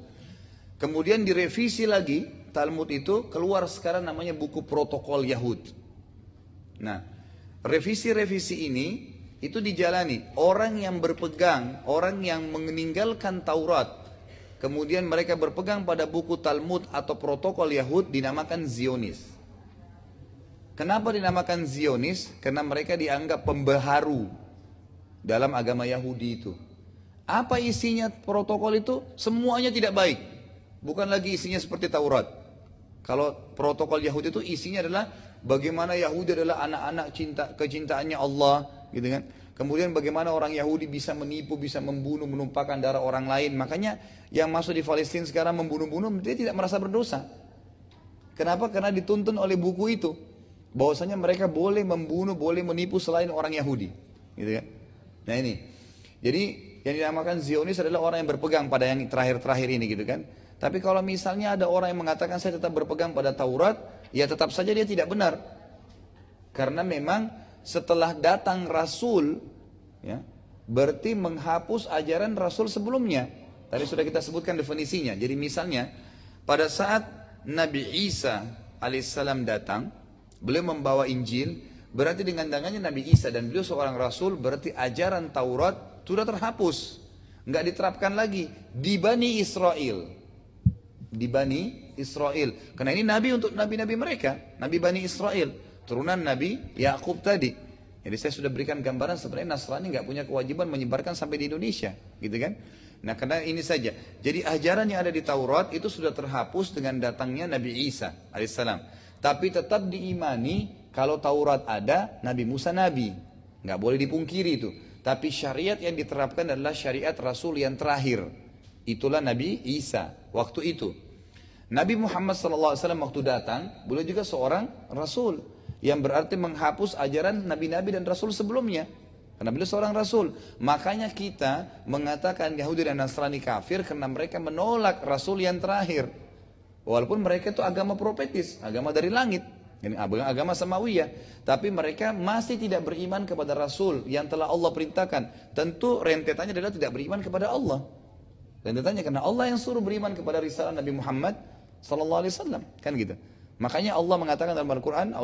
A: Kemudian direvisi lagi Talmud itu keluar sekarang namanya buku protokol Yahud. Nah, revisi-revisi ini itu dijalani orang yang berpegang, orang yang meninggalkan Taurat, kemudian mereka berpegang pada buku Talmud atau protokol Yahud dinamakan Zionis. Kenapa dinamakan Zionis? Karena mereka dianggap pembaharu dalam agama Yahudi itu. Apa isinya protokol itu? Semuanya tidak baik. Bukan lagi isinya seperti Taurat. Kalau protokol Yahudi itu isinya adalah bagaimana Yahudi adalah anak-anak cinta kecintaannya Allah, gitu kan? Kemudian bagaimana orang Yahudi bisa menipu, bisa membunuh, menumpahkan darah orang lain. Makanya yang masuk di Palestina sekarang membunuh-bunuh, dia tidak merasa berdosa. Kenapa? Karena dituntun oleh buku itu. Bahwasanya mereka boleh membunuh, boleh menipu selain orang Yahudi. Gitu kan? Nah ini. Jadi yang dinamakan Zionis adalah orang yang berpegang pada yang terakhir-terakhir ini gitu kan. Tapi kalau misalnya ada orang yang mengatakan saya tetap berpegang pada Taurat, ya tetap saja dia tidak benar. Karena memang setelah datang Rasul, ya, berarti menghapus ajaran Rasul sebelumnya. Tadi sudah kita sebutkan definisinya. Jadi misalnya pada saat Nabi Isa alaihissalam datang, beliau membawa Injil, berarti dengan tangannya Nabi Isa dan beliau seorang Rasul, berarti ajaran Taurat sudah terhapus, nggak diterapkan lagi di Bani Israel di Bani Israel. Karena ini nabi untuk nabi-nabi mereka, nabi Bani Israel, turunan Nabi Yakub tadi. Jadi saya sudah berikan gambaran sebenarnya Nasrani nggak punya kewajiban menyebarkan sampai di Indonesia, gitu kan? Nah karena ini saja. Jadi ajaran yang ada di Taurat itu sudah terhapus dengan datangnya Nabi Isa alaihissalam. Tapi tetap diimani kalau Taurat ada, Nabi Musa Nabi. Nggak boleh dipungkiri itu. Tapi syariat yang diterapkan adalah syariat Rasul yang terakhir. Itulah Nabi Isa waktu itu. Nabi Muhammad SAW waktu datang, beliau juga seorang Rasul. Yang berarti menghapus ajaran Nabi-Nabi dan Rasul sebelumnya. Karena beliau seorang Rasul. Makanya kita mengatakan Yahudi dan Nasrani kafir karena mereka menolak Rasul yang terakhir. Walaupun mereka itu agama profetis, agama dari langit. Ini agama Samawiyah. Tapi mereka masih tidak beriman kepada Rasul yang telah Allah perintahkan. Tentu rentetannya adalah tidak beriman kepada Allah. Rentetannya karena Allah yang suruh beriman kepada risalah Nabi Muhammad sallallahu alaihi wasallam. Kan gitu. Makanya Allah mengatakan dalam Al-Qur'an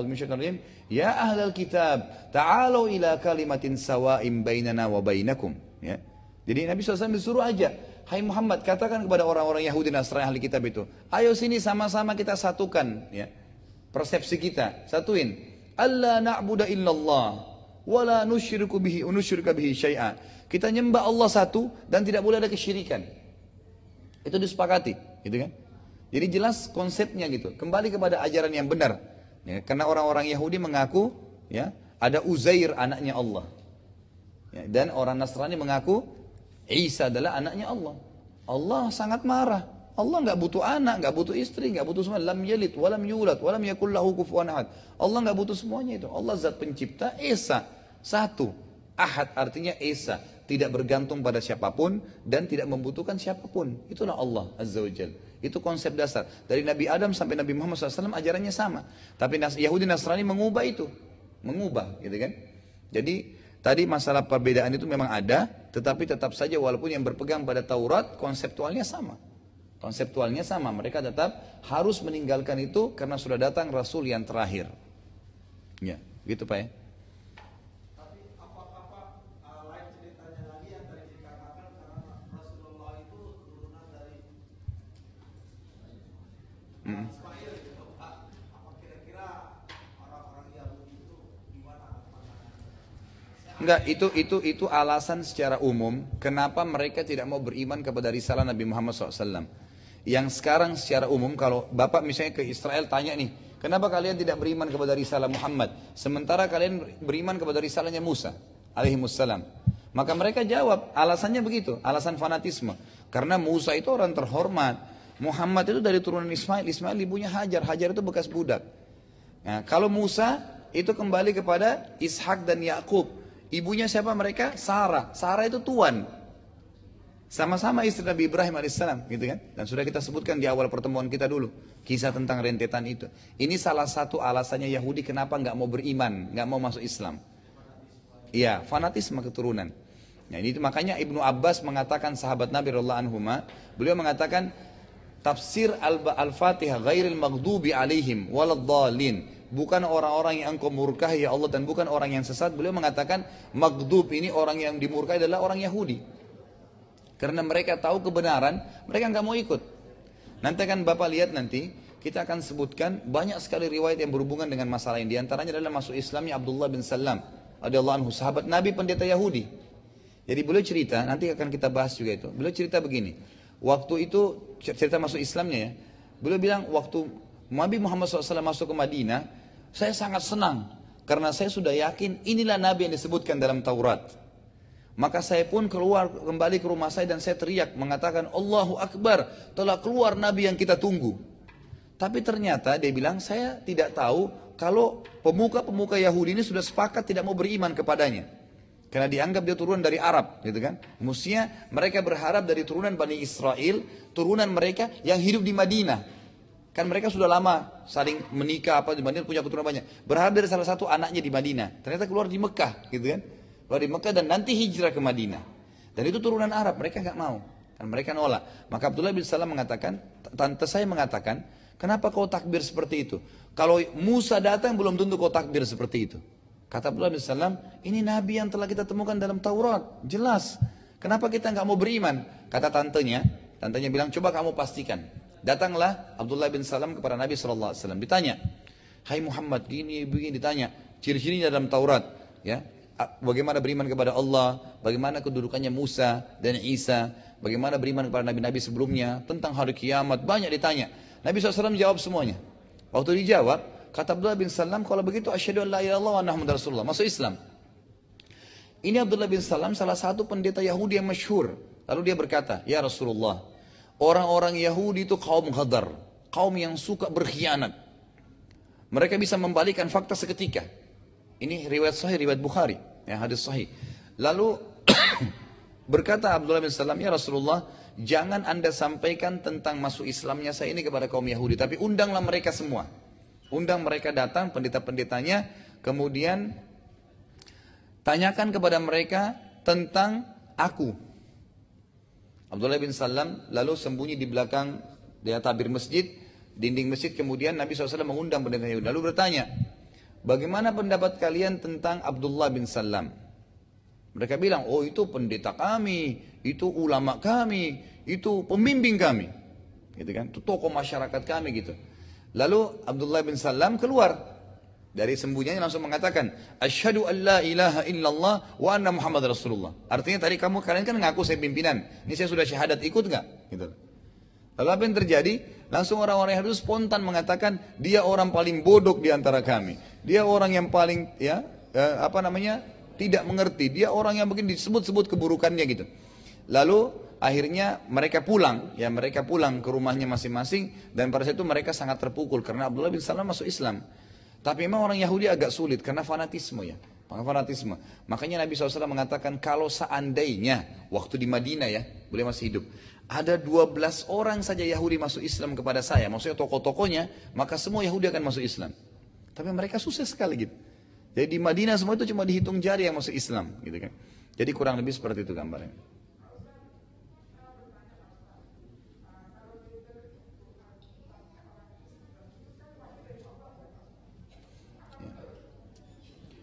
A: ya ahlal kitab ta'alu ila kalimatin sawa'im bainana wa bainakum ya. Jadi Nabi SAW disuruh aja Hai Muhammad katakan kepada orang-orang Yahudi Nasrani ahli kitab itu ayo sini sama-sama kita satukan ya persepsi kita satuin. Allah na'budu illallah wala nusyriku bihi unusyrika bihi syai'a kita nyembah Allah satu dan tidak boleh ada kesyirikan itu disepakati gitu kan jadi jelas konsepnya gitu. Kembali kepada ajaran yang benar. Ya, karena orang-orang Yahudi mengaku ya ada Uzair anaknya Allah. Ya, dan orang Nasrani mengaku Isa adalah anaknya Allah. Allah sangat marah. Allah nggak butuh anak, nggak butuh istri, nggak butuh semua. Lam yalid, walam yulad, walam yakullahu kufuwan ahad. Allah nggak butuh semuanya itu. Allah zat pencipta Esa satu. Ahad artinya Esa tidak bergantung pada siapa pun dan tidak membutuhkan siapa pun. Itulah Allah Azza wa Jalla. Itu konsep dasar. Dari Nabi Adam sampai Nabi Muhammad SAW ajarannya sama. Tapi Yahudi Nasrani mengubah itu. Mengubah gitu kan. Jadi tadi masalah perbedaan itu memang ada. Tetapi tetap saja walaupun yang berpegang pada Taurat konseptualnya sama. Konseptualnya sama. Mereka tetap harus meninggalkan itu karena sudah datang Rasul yang terakhir. Ya, gitu Pak ya. Enggak, itu itu itu alasan secara umum kenapa mereka tidak mau beriman kepada risalah Nabi Muhammad SAW. Yang sekarang secara umum kalau bapak misalnya ke Israel tanya nih, kenapa kalian tidak beriman kepada risalah Muhammad, sementara kalian beriman kepada risalahnya Musa, alaihi Maka mereka jawab, alasannya begitu, alasan fanatisme. Karena Musa itu orang terhormat, Muhammad itu dari turunan Ismail, Ismail ibunya Hajar, Hajar itu bekas budak. Nah, kalau Musa itu kembali kepada Ishak dan Yakub. Ibunya siapa mereka? Sarah. Sarah itu tuan. Sama-sama istri Nabi Ibrahim alaihissalam, gitu kan? Dan sudah kita sebutkan di awal pertemuan kita dulu kisah tentang rentetan itu. Ini salah satu alasannya Yahudi kenapa nggak mau beriman, nggak mau masuk Islam. Iya, fanatisme keturunan. Nah, ini makanya Ibnu Abbas mengatakan sahabat Nabi Rasulullah anhuma, beliau mengatakan tafsir Al-Fatihah ghairil maghdubi alaihim waladdallin bukan orang-orang yang engkau murkahi ya Allah dan bukan orang yang sesat beliau mengatakan maghdub ini orang yang dimurkai adalah orang Yahudi karena mereka tahu kebenaran mereka nggak mau ikut nanti kan Bapak lihat nanti kita akan sebutkan banyak sekali riwayat yang berhubungan dengan masalah ini. Di antaranya adalah masuk Islamnya Abdullah bin Salam radhiyallahu anhu, sahabat Nabi pendeta Yahudi. Jadi beliau cerita, nanti akan kita bahas juga itu. Beliau cerita begini. Waktu itu cerita masuk Islamnya ya. Beliau bilang waktu Nabi Muhammad SAW masuk ke Madinah, saya sangat senang karena saya sudah yakin inilah Nabi yang disebutkan dalam Taurat. Maka saya pun keluar kembali ke rumah saya dan saya teriak mengatakan Allahu Akbar telah keluar Nabi yang kita tunggu. Tapi ternyata dia bilang saya tidak tahu kalau pemuka-pemuka Yahudi ini sudah sepakat tidak mau beriman kepadanya. Karena dianggap dia turunan dari Arab, gitu kan? Mestinya mereka berharap dari turunan Bani Israel, turunan mereka yang hidup di Madinah. Kan mereka sudah lama saling menikah apa di Madinah punya keturunan banyak. Berharap dari salah satu anaknya di Madinah. Ternyata keluar di Mekah, gitu kan? Keluar di Mekah dan nanti hijrah ke Madinah. Dan itu turunan Arab, mereka nggak mau. Dan mereka nolak. Maka Abdullah bin Salam mengatakan, tante saya mengatakan, kenapa kau takbir seperti itu? Kalau Musa datang belum tentu kau takbir seperti itu. Kata Abdullah bin Salam, ini nabi yang telah kita temukan dalam Taurat, jelas. Kenapa kita nggak mau beriman? Kata tantenya, tantenya bilang, coba kamu pastikan. Datanglah Abdullah bin Salam kepada Nabi SAW. Ditanya, Hai Muhammad, gini, begini, ditanya. Ciri-cirinya dalam Taurat. ya Bagaimana beriman kepada Allah, bagaimana kedudukannya Musa dan Isa, bagaimana beriman kepada nabi-nabi sebelumnya, tentang hari kiamat, banyak ditanya. Nabi SAW jawab semuanya. Waktu dijawab, Kata Abdullah bin Salam, kalau begitu asyhadu an la ilaha illallah Rasulullah. Masuk Islam. Ini Abdullah bin Salam salah satu pendeta Yahudi yang masyhur. Lalu dia berkata, "Ya Rasulullah, orang-orang Yahudi itu kaum ghadar, kaum yang suka berkhianat. Mereka bisa membalikan fakta seketika." Ini riwayat sahih riwayat Bukhari, ya hadis sahih. Lalu berkata Abdullah bin Salam, "Ya Rasulullah, jangan Anda sampaikan tentang masuk Islamnya saya ini kepada kaum Yahudi, tapi undanglah mereka semua." Undang mereka datang, pendeta-pendetanya, kemudian tanyakan kepada mereka tentang aku. Abdullah bin Salam lalu sembunyi di belakang dia tabir masjid, dinding masjid, kemudian Nabi SAW mengundang pendeta Yahudi. Lalu bertanya, bagaimana pendapat kalian tentang Abdullah bin Salam? Mereka bilang, oh itu pendeta kami, itu ulama kami, itu pembimbing kami. Gitu kan, itu tokoh masyarakat kami gitu. Lalu Abdullah bin Salam keluar dari sembunyinya langsung mengatakan asyhadu an la ilaha illallah wa anna muhammad rasulullah. Artinya tadi kamu kalian kan ngaku saya pimpinan. Ini saya sudah syahadat ikut nggak? Gitu. Lalu apa yang terjadi? Langsung orang-orang yang spontan mengatakan dia orang paling bodoh di antara kami. Dia orang yang paling ya eh, apa namanya tidak mengerti. Dia orang yang mungkin disebut-sebut keburukannya gitu. Lalu akhirnya mereka pulang, ya mereka pulang ke rumahnya masing-masing dan pada saat itu mereka sangat terpukul karena Abdullah bin Salam masuk Islam. Tapi memang orang Yahudi agak sulit karena fanatisme ya, fanatisme. Makanya Nabi SAW mengatakan kalau seandainya waktu di Madinah ya, boleh masih hidup, ada 12 orang saja Yahudi masuk Islam kepada saya, maksudnya tokoh-tokohnya, maka semua Yahudi akan masuk Islam. Tapi mereka susah sekali gitu. Jadi di Madinah semua itu cuma dihitung jari yang masuk Islam gitu kan. Jadi kurang lebih seperti itu gambarnya.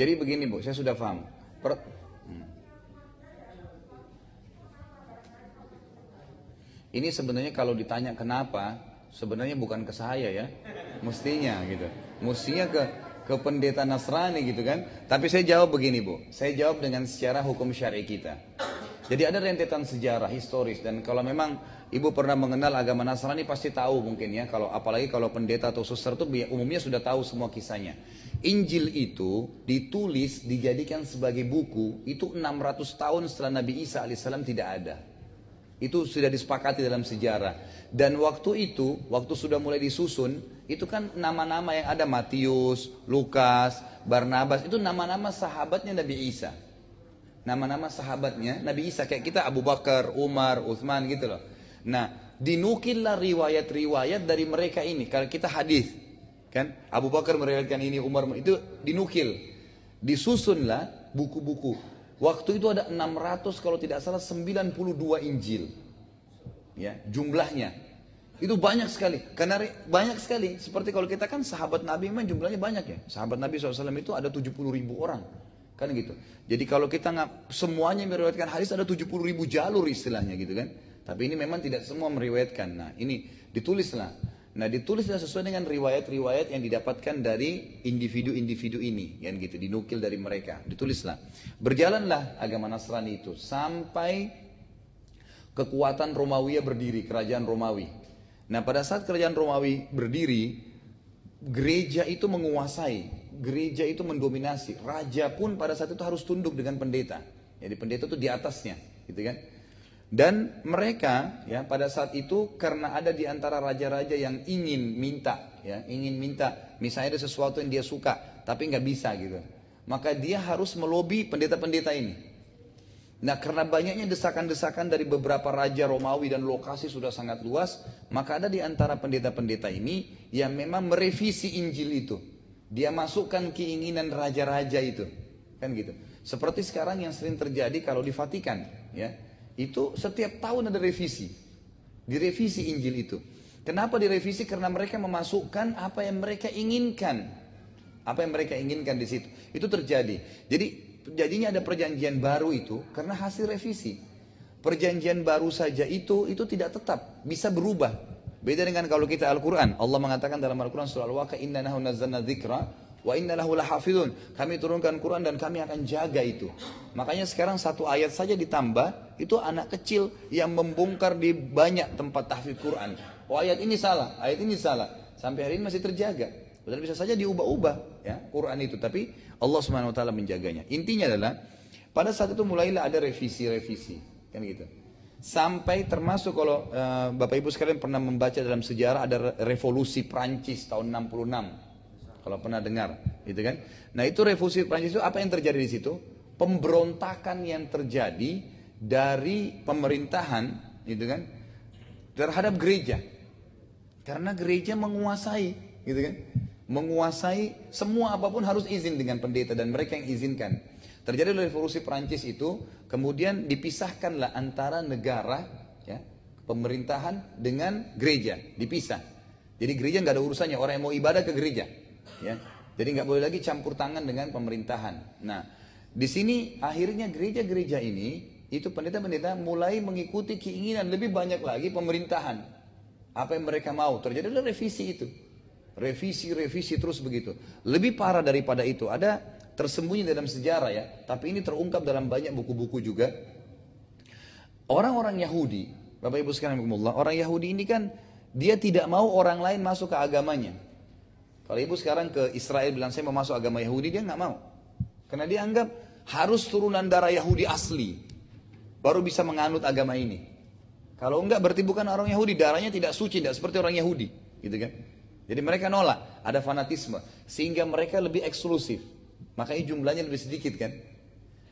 A: Jadi begini Bu, saya sudah paham. Per, hmm. Ini sebenarnya kalau ditanya kenapa, sebenarnya bukan ke saya ya, mestinya gitu. Mestinya ke ke pendeta Nasrani gitu kan. Tapi saya jawab begini Bu, saya jawab dengan secara hukum syari kita. Jadi ada rentetan sejarah historis dan kalau memang ibu pernah mengenal agama Nasrani pasti tahu mungkin ya kalau apalagi kalau pendeta atau suster itu umumnya sudah tahu semua kisahnya. Injil itu ditulis, dijadikan sebagai buku, itu 600 tahun setelah Nabi Isa alaihissalam tidak ada. Itu sudah disepakati dalam sejarah. Dan waktu itu, waktu sudah mulai disusun, itu kan nama-nama yang ada Matius, Lukas, Barnabas, itu nama-nama sahabatnya Nabi Isa. Nama-nama sahabatnya Nabi Isa kayak kita Abu Bakar, Umar, Uthman gitu loh. Nah, dinukillah riwayat-riwayat dari mereka ini. Kalau kita hadis, kan Abu Bakar meriwayatkan ini, Umar itu dinukil. Disusunlah buku-buku Waktu itu ada 600 kalau tidak salah 92 Injil. Ya, jumlahnya. Itu banyak sekali. Karena banyak sekali. Seperti kalau kita kan sahabat Nabi memang jumlahnya banyak ya. Sahabat Nabi SAW itu ada 70 ribu orang. Kan gitu. Jadi kalau kita nggak semuanya meriwayatkan hadis ada 70 ribu jalur istilahnya gitu kan. Tapi ini memang tidak semua meriwayatkan. Nah ini ditulislah Nah ditulislah sesuai dengan riwayat-riwayat yang didapatkan dari individu-individu ini, yang gitu dinukil dari mereka. Ditulislah. Berjalanlah agama Nasrani itu sampai kekuatan Romawi berdiri, kerajaan Romawi. Nah pada saat kerajaan Romawi berdiri, gereja itu menguasai, gereja itu mendominasi. Raja pun pada saat itu harus tunduk dengan pendeta. Jadi pendeta itu di atasnya, gitu kan? Dan mereka ya pada saat itu karena ada di antara raja-raja yang ingin minta ya ingin minta misalnya ada sesuatu yang dia suka tapi nggak bisa gitu. Maka dia harus melobi pendeta-pendeta ini. Nah karena banyaknya desakan-desakan dari beberapa raja Romawi dan lokasi sudah sangat luas maka ada di antara pendeta-pendeta ini yang memang merevisi Injil itu. Dia masukkan keinginan raja-raja itu. Kan gitu. Seperti sekarang yang sering terjadi kalau di Vatikan ya itu setiap tahun ada revisi. Direvisi Injil itu. Kenapa direvisi? Karena mereka memasukkan apa yang mereka inginkan. Apa yang mereka inginkan di situ. Itu terjadi. Jadi jadinya ada perjanjian baru itu karena hasil revisi. Perjanjian baru saja itu itu tidak tetap, bisa berubah. Beda dengan kalau kita Al-Quran. Allah mengatakan dalam Al-Quran surah Al-Waqa, Inna nahu nazzalna dzikra Wa inna lahu lahafidun. Kami turunkan Quran dan kami akan jaga itu. Makanya sekarang satu ayat saja ditambah, itu anak kecil yang membongkar di banyak tempat tahfidz Quran. Oh ayat ini salah, ayat ini salah. Sampai hari ini masih terjaga. Padahal bisa saja diubah-ubah ya Quran itu. Tapi Allah Subhanahu wa taala menjaganya. Intinya adalah pada saat itu mulailah ada revisi-revisi. Kan gitu. Sampai termasuk kalau uh, Bapak Ibu sekalian pernah membaca dalam sejarah ada revolusi Prancis tahun 66 kalau pernah dengar, gitu kan? Nah itu revolusi Prancis itu apa yang terjadi di situ? Pemberontakan yang terjadi dari pemerintahan, gitu kan? Terhadap gereja, karena gereja menguasai, gitu kan? Menguasai semua apa pun harus izin dengan pendeta dan mereka yang izinkan. Terjadi revolusi Prancis itu, kemudian dipisahkanlah antara negara, ya, pemerintahan dengan gereja, dipisah. Jadi gereja nggak ada urusannya, orang yang mau ibadah ke gereja ya. Jadi nggak boleh lagi campur tangan dengan pemerintahan. Nah, di sini akhirnya gereja-gereja ini itu pendeta-pendeta mulai mengikuti keinginan lebih banyak lagi pemerintahan. Apa yang mereka mau terjadi revisi itu. Revisi, revisi terus begitu. Lebih parah daripada itu ada tersembunyi dalam sejarah ya, tapi ini terungkap dalam banyak buku-buku juga. Orang-orang Yahudi, Bapak Ibu sekalian, orang Yahudi ini kan dia tidak mau orang lain masuk ke agamanya. Kalau ibu sekarang ke Israel bilang saya mau masuk agama Yahudi, dia nggak mau. Karena dia anggap harus turunan darah Yahudi asli. Baru bisa menganut agama ini. Kalau enggak berarti bukan orang Yahudi, darahnya tidak suci, tidak seperti orang Yahudi. Gitu kan? Jadi mereka nolak, ada fanatisme. Sehingga mereka lebih eksklusif. Makanya jumlahnya lebih sedikit kan.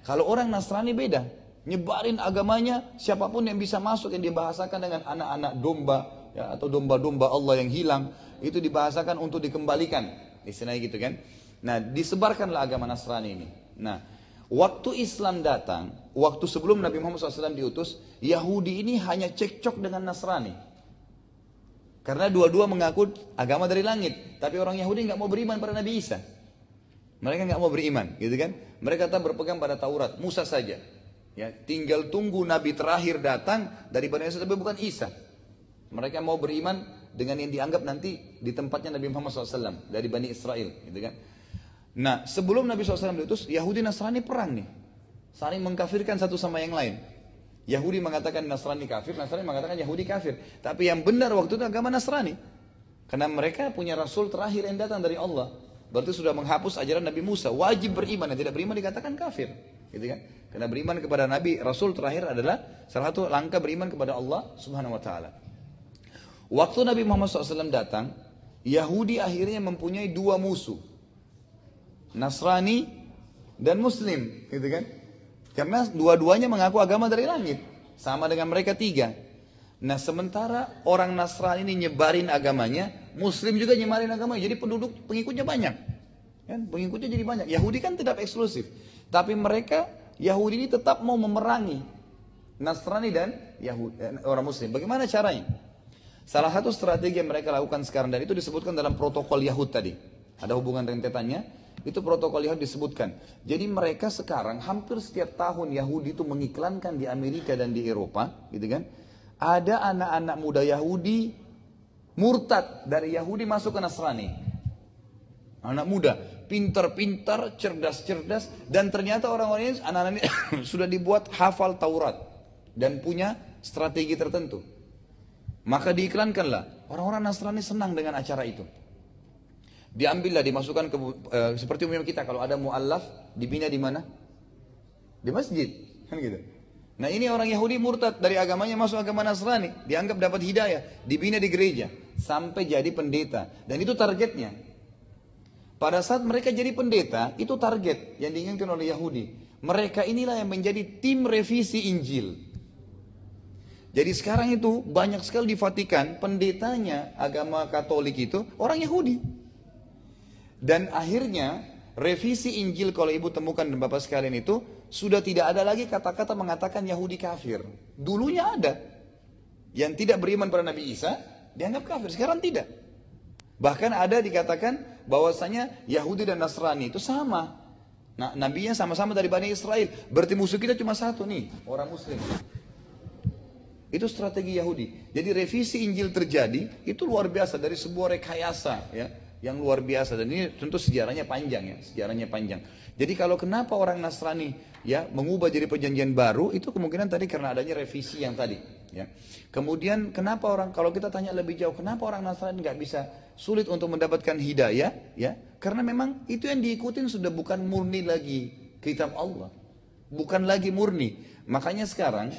A: Kalau orang Nasrani beda. Nyebarin agamanya, siapa pun yang bisa masuk yang dibahasakan dengan anak-anak domba ya, atau domba-domba Allah yang hilang itu dibahasakan untuk dikembalikan istilahnya gitu kan nah disebarkanlah agama Nasrani ini nah waktu Islam datang waktu sebelum Nabi Muhammad SAW diutus Yahudi ini hanya cekcok dengan Nasrani. Karena dua-dua mengaku agama dari langit tapi orang Yahudi nggak mau beriman pada Nabi Isa. Mereka nggak mau beriman gitu kan? Mereka tetap berpegang pada Taurat Musa saja. Ya tinggal tunggu Nabi terakhir datang dari Bani Israel tapi bukan Isa. Mereka mau beriman dengan yang dianggap nanti di tempatnya Nabi Muhammad SAW dari Bani Israel, gitu kan? Nah, sebelum Nabi SAW diutus, Yahudi Nasrani perang nih, saling mengkafirkan satu sama yang lain. Yahudi mengatakan Nasrani kafir, Nasrani mengatakan Yahudi kafir. Tapi yang benar waktu itu agama Nasrani. Karena mereka punya Rasul terakhir yang datang dari Allah. Berarti sudah menghapus ajaran Nabi Musa. Wajib beriman, yang tidak beriman dikatakan kafir. gitu kan? Karena beriman kepada Nabi, Rasul terakhir adalah salah satu langkah beriman kepada Allah Subhanahu wa taala. Waktu Nabi Muhammad SAW datang, Yahudi akhirnya mempunyai dua musuh. Nasrani dan Muslim, gitu kan? Karena dua-duanya mengaku agama dari langit, sama dengan mereka tiga. Nah sementara orang Nasrani ini nyebarin agamanya, Muslim juga nyebarin agamanya, jadi penduduk pengikutnya banyak. Kan? Pengikutnya jadi banyak. Yahudi kan tidak eksklusif, tapi mereka Yahudi ini tetap mau memerangi Nasrani dan Yahudi, eh, orang Muslim. Bagaimana caranya? Salah satu strategi yang mereka lakukan sekarang dan itu disebutkan dalam protokol Yahud tadi. Ada hubungan rentetannya, itu protokol Yahud disebutkan. Jadi mereka sekarang hampir setiap tahun Yahudi itu mengiklankan di Amerika dan di Eropa, gitu kan? Ada anak-anak muda Yahudi murtad dari Yahudi masuk ke Nasrani. Anak muda, pintar-pintar, cerdas-cerdas, dan ternyata orang-orang ini anak-anak ini sudah dibuat hafal Taurat dan punya strategi tertentu. Maka diiklankanlah. Orang-orang Nasrani senang dengan acara itu. Diambillah, dimasukkan ke e, seperti umum kita kalau ada muallaf dibina di mana? Di masjid, kan gitu. Nah ini orang Yahudi murtad dari agamanya masuk agama Nasrani, dianggap dapat hidayah, dibina di gereja sampai jadi pendeta dan itu targetnya. Pada saat mereka jadi pendeta, itu target yang diinginkan oleh Yahudi. Mereka inilah yang menjadi tim revisi Injil. Jadi sekarang itu banyak sekali di Vatikan pendetanya agama Katolik itu orang Yahudi. Dan akhirnya revisi Injil kalau ibu temukan dan bapak sekalian itu sudah tidak ada lagi kata-kata mengatakan Yahudi kafir. Dulunya ada. Yang tidak beriman pada Nabi Isa dianggap kafir. Sekarang tidak. Bahkan ada dikatakan bahwasanya Yahudi dan Nasrani itu sama. Nah, nabinya sama-sama dari Bani Israel. Berarti musuh kita cuma satu nih, orang muslim. Itu strategi Yahudi. Jadi revisi Injil terjadi itu luar biasa dari sebuah rekayasa ya yang luar biasa dan ini tentu sejarahnya panjang ya, sejarahnya panjang. Jadi kalau kenapa orang Nasrani ya mengubah jadi perjanjian baru itu kemungkinan tadi karena adanya revisi yang tadi ya. Kemudian kenapa orang kalau kita tanya lebih jauh kenapa orang Nasrani nggak bisa sulit untuk mendapatkan hidayah ya? Karena memang itu yang diikutin sudah bukan murni lagi kitab Allah. Bukan lagi murni. Makanya sekarang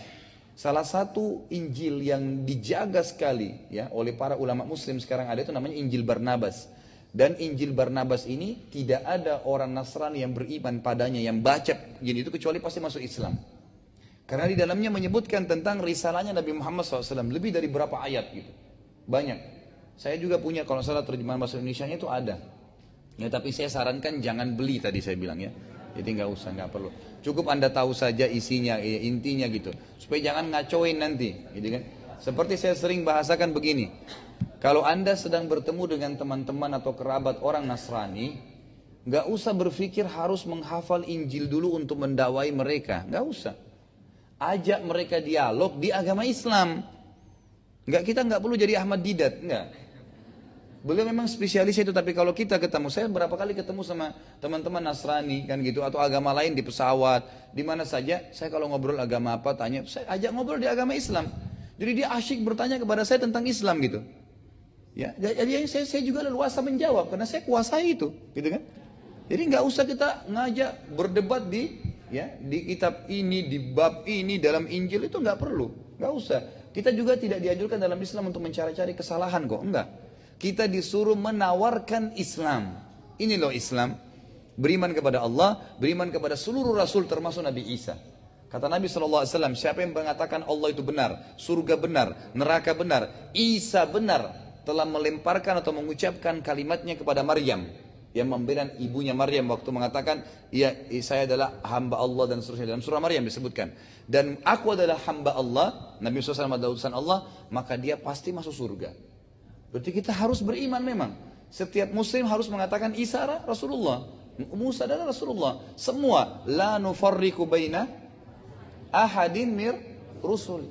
A: Salah satu Injil yang dijaga sekali ya oleh para ulama muslim sekarang ada itu namanya Injil Barnabas. Dan Injil Barnabas ini tidak ada orang Nasrani yang beriman padanya yang baca Injil itu kecuali pasti masuk Islam. Karena di dalamnya menyebutkan tentang risalahnya Nabi Muhammad SAW lebih dari berapa ayat gitu. Banyak. Saya juga punya kalau salah terjemahan bahasa Indonesia itu ada. Ya tapi saya sarankan jangan beli tadi saya bilang ya. Jadi nggak usah, nggak perlu. Cukup anda tahu saja isinya, ya, intinya gitu. Supaya jangan ngacoin nanti, gitu kan? Seperti saya sering bahasakan begini. Kalau anda sedang bertemu dengan teman-teman atau kerabat orang Nasrani, nggak usah berpikir harus menghafal Injil dulu untuk mendakwai mereka, nggak usah. Ajak mereka dialog di agama Islam. Nggak kita nggak perlu jadi Ahmad Didat, nggak. Beliau memang spesialis itu, tapi kalau kita ketemu, saya berapa kali ketemu sama teman-teman Nasrani kan gitu, atau agama lain di pesawat, di mana saja, saya kalau ngobrol agama apa, tanya, saya ajak ngobrol di agama Islam. Jadi dia asyik bertanya kepada saya tentang Islam gitu. Ya, jadi saya, saya juga leluasa menjawab karena saya kuasai itu, gitu kan? Jadi nggak usah kita ngajak berdebat di ya di kitab ini, di bab ini, dalam Injil itu nggak perlu, nggak usah. Kita juga tidak dianjurkan dalam Islam untuk mencari-cari kesalahan kok, enggak. Kita disuruh menawarkan Islam. Ini loh Islam. Beriman kepada Allah, beriman kepada seluruh Rasul termasuk Nabi Isa. Kata Nabi SAW, siapa yang mengatakan Allah itu benar, surga benar, neraka benar, Isa benar, telah melemparkan atau mengucapkan kalimatnya kepada Maryam yang membela ibunya Maryam waktu mengatakan ya saya adalah hamba Allah dan seterusnya dalam surah Maryam disebutkan dan aku adalah hamba Allah Nabi SAW adalah utusan Allah maka dia pasti masuk surga Berarti kita harus beriman memang. Setiap muslim harus mengatakan Isa Rasulullah. Musa adalah Rasulullah. Semua la nufarriku baina ahadin mir rusul.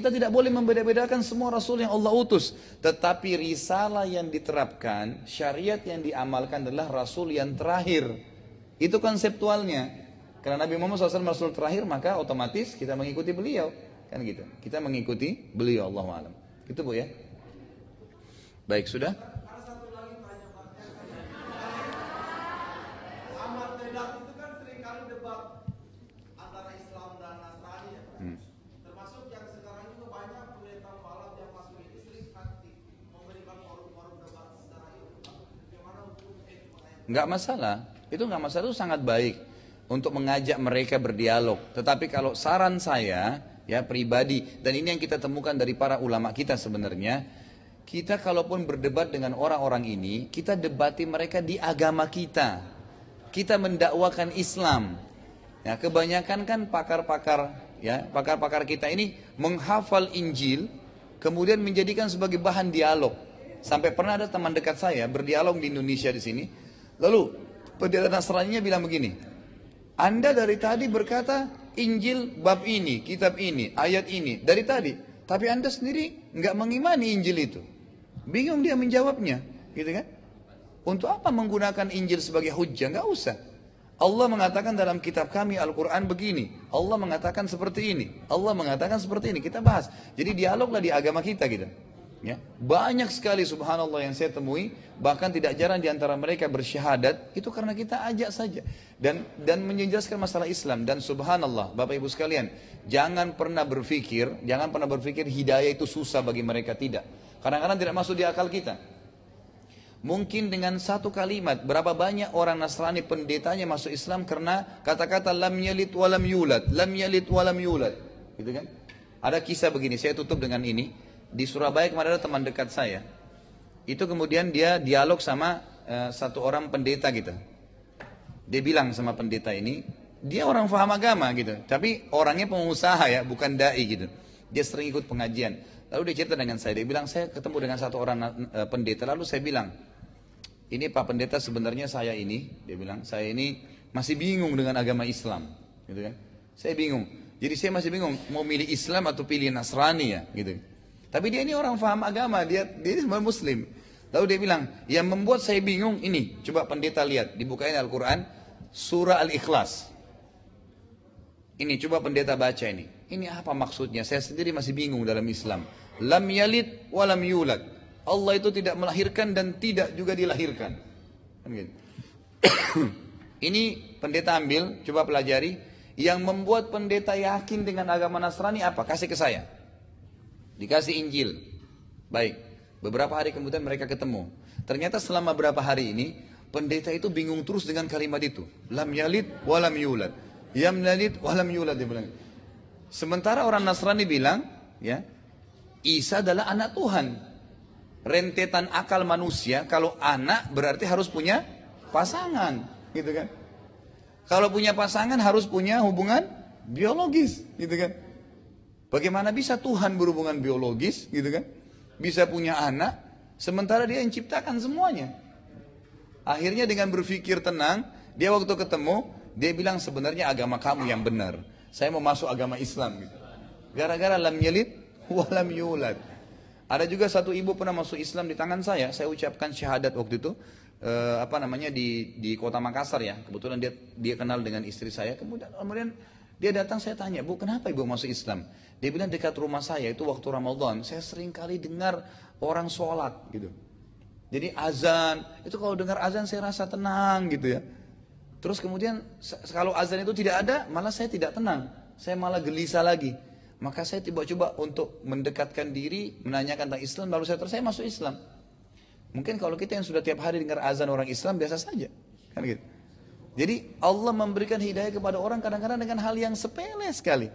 A: Kita tidak boleh membeda-bedakan semua rasul yang Allah utus. Tetapi risalah yang diterapkan, syariat yang diamalkan adalah rasul yang terakhir. Itu konseptualnya. Karena Nabi Muhammad SAW rasul terakhir, maka otomatis kita mengikuti beliau. Kan gitu. Kita mengikuti beliau Allah alam. Itu bu ya. Baik, sudah? Nggak masalah. Itu nggak masalah, itu sangat baik untuk mengajak mereka berdialog. Tetapi kalau saran saya, ya pribadi, dan ini yang kita temukan dari para ulama kita sebenarnya, kita kalaupun berdebat dengan orang-orang ini, kita debati mereka di agama kita. Kita mendakwakan Islam. Ya, kebanyakan kan pakar-pakar ya, pakar-pakar kita ini menghafal Injil kemudian menjadikan sebagai bahan dialog. Sampai pernah ada teman dekat saya berdialog di Indonesia di sini. Lalu pendeta Nasrani bilang begini, Anda dari tadi berkata Injil bab ini, kitab ini, ayat ini dari tadi, tapi Anda sendiri nggak mengimani Injil itu. Bingung dia menjawabnya, gitu kan? Untuk apa menggunakan Injil sebagai hujah? Nggak usah. Allah mengatakan dalam kitab kami Al-Quran begini. Allah mengatakan seperti ini. Allah mengatakan seperti ini. Kita bahas. Jadi dialoglah di agama kita gitu. Ya. Banyak sekali subhanallah yang saya temui. Bahkan tidak jarang di antara mereka bersyahadat. Itu karena kita ajak saja. Dan dan menjelaskan masalah Islam. Dan subhanallah Bapak Ibu sekalian. Jangan pernah berpikir. Jangan pernah berpikir hidayah itu susah bagi mereka. Tidak. Kadang-kadang tidak masuk di akal kita. Mungkin dengan satu kalimat berapa banyak orang Nasrani pendetanya masuk Islam karena kata-kata lam yalid walam yulad, lam yalid walam yulad. Gitu kan? Ada kisah begini, saya tutup dengan ini. Di Surabaya kemarin ada teman dekat saya. Itu kemudian dia dialog sama uh, satu orang pendeta gitu. Dia bilang sama pendeta ini, dia orang faham agama gitu. Tapi orangnya pengusaha ya, bukan dai gitu. Dia sering ikut pengajian. Lalu dia cerita dengan saya, dia bilang saya ketemu dengan satu orang uh, pendeta. Lalu saya bilang, ini Pak Pendeta sebenarnya saya ini, dia bilang, saya ini masih bingung dengan agama Islam, gitu kan? Saya bingung. Jadi saya masih bingung mau milih Islam atau pilih Nasrani ya, gitu. Tapi dia ini orang faham agama, dia dia ini sebenarnya Muslim. Lalu dia bilang, yang membuat saya bingung ini, coba pendeta lihat, dibukain Al-Quran, surah Al-Ikhlas. Ini coba pendeta baca ini. Ini apa maksudnya? Saya sendiri masih bingung dalam Islam. Lam yalid walam yulad. Allah itu tidak melahirkan dan tidak juga dilahirkan. Kan gitu. Ini pendeta ambil, coba pelajari. Yang membuat pendeta yakin dengan agama Nasrani apa? Kasih ke saya. Dikasih Injil. Baik. Beberapa hari kemudian mereka ketemu. Ternyata selama berapa hari ini, pendeta itu bingung terus dengan kalimat itu. Lam yalid walam yulad. Yam yalid walam yulad. Dia bilang. Sementara orang Nasrani bilang, ya, Isa adalah anak Tuhan rentetan akal manusia kalau anak berarti harus punya pasangan gitu kan kalau punya pasangan harus punya hubungan biologis gitu kan bagaimana bisa Tuhan berhubungan biologis gitu kan bisa punya anak sementara dia yang ciptakan semuanya akhirnya dengan berpikir tenang dia waktu ketemu dia bilang sebenarnya agama kamu yang benar saya mau masuk agama Islam gitu gara-gara lam yalid walam yulad ada juga satu ibu pernah masuk Islam di tangan saya. Saya ucapkan syahadat waktu itu. Eh, apa namanya di di kota Makassar ya. Kebetulan dia dia kenal dengan istri saya. Kemudian kemudian dia datang saya tanya, "Bu, kenapa Ibu masuk Islam?" Dia bilang dekat rumah saya itu waktu Ramadan, saya sering kali dengar orang sholat gitu. Jadi azan, itu kalau dengar azan saya rasa tenang gitu ya. Terus kemudian kalau azan itu tidak ada, malah saya tidak tenang. Saya malah gelisah lagi. Maka saya tiba-coba untuk mendekatkan diri, menanyakan tentang Islam, baru saya terus saya masuk Islam. Mungkin kalau kita yang sudah tiap hari dengar azan orang Islam biasa saja, kan gitu. Jadi Allah memberikan hidayah kepada orang kadang-kadang dengan hal yang sepele sekali.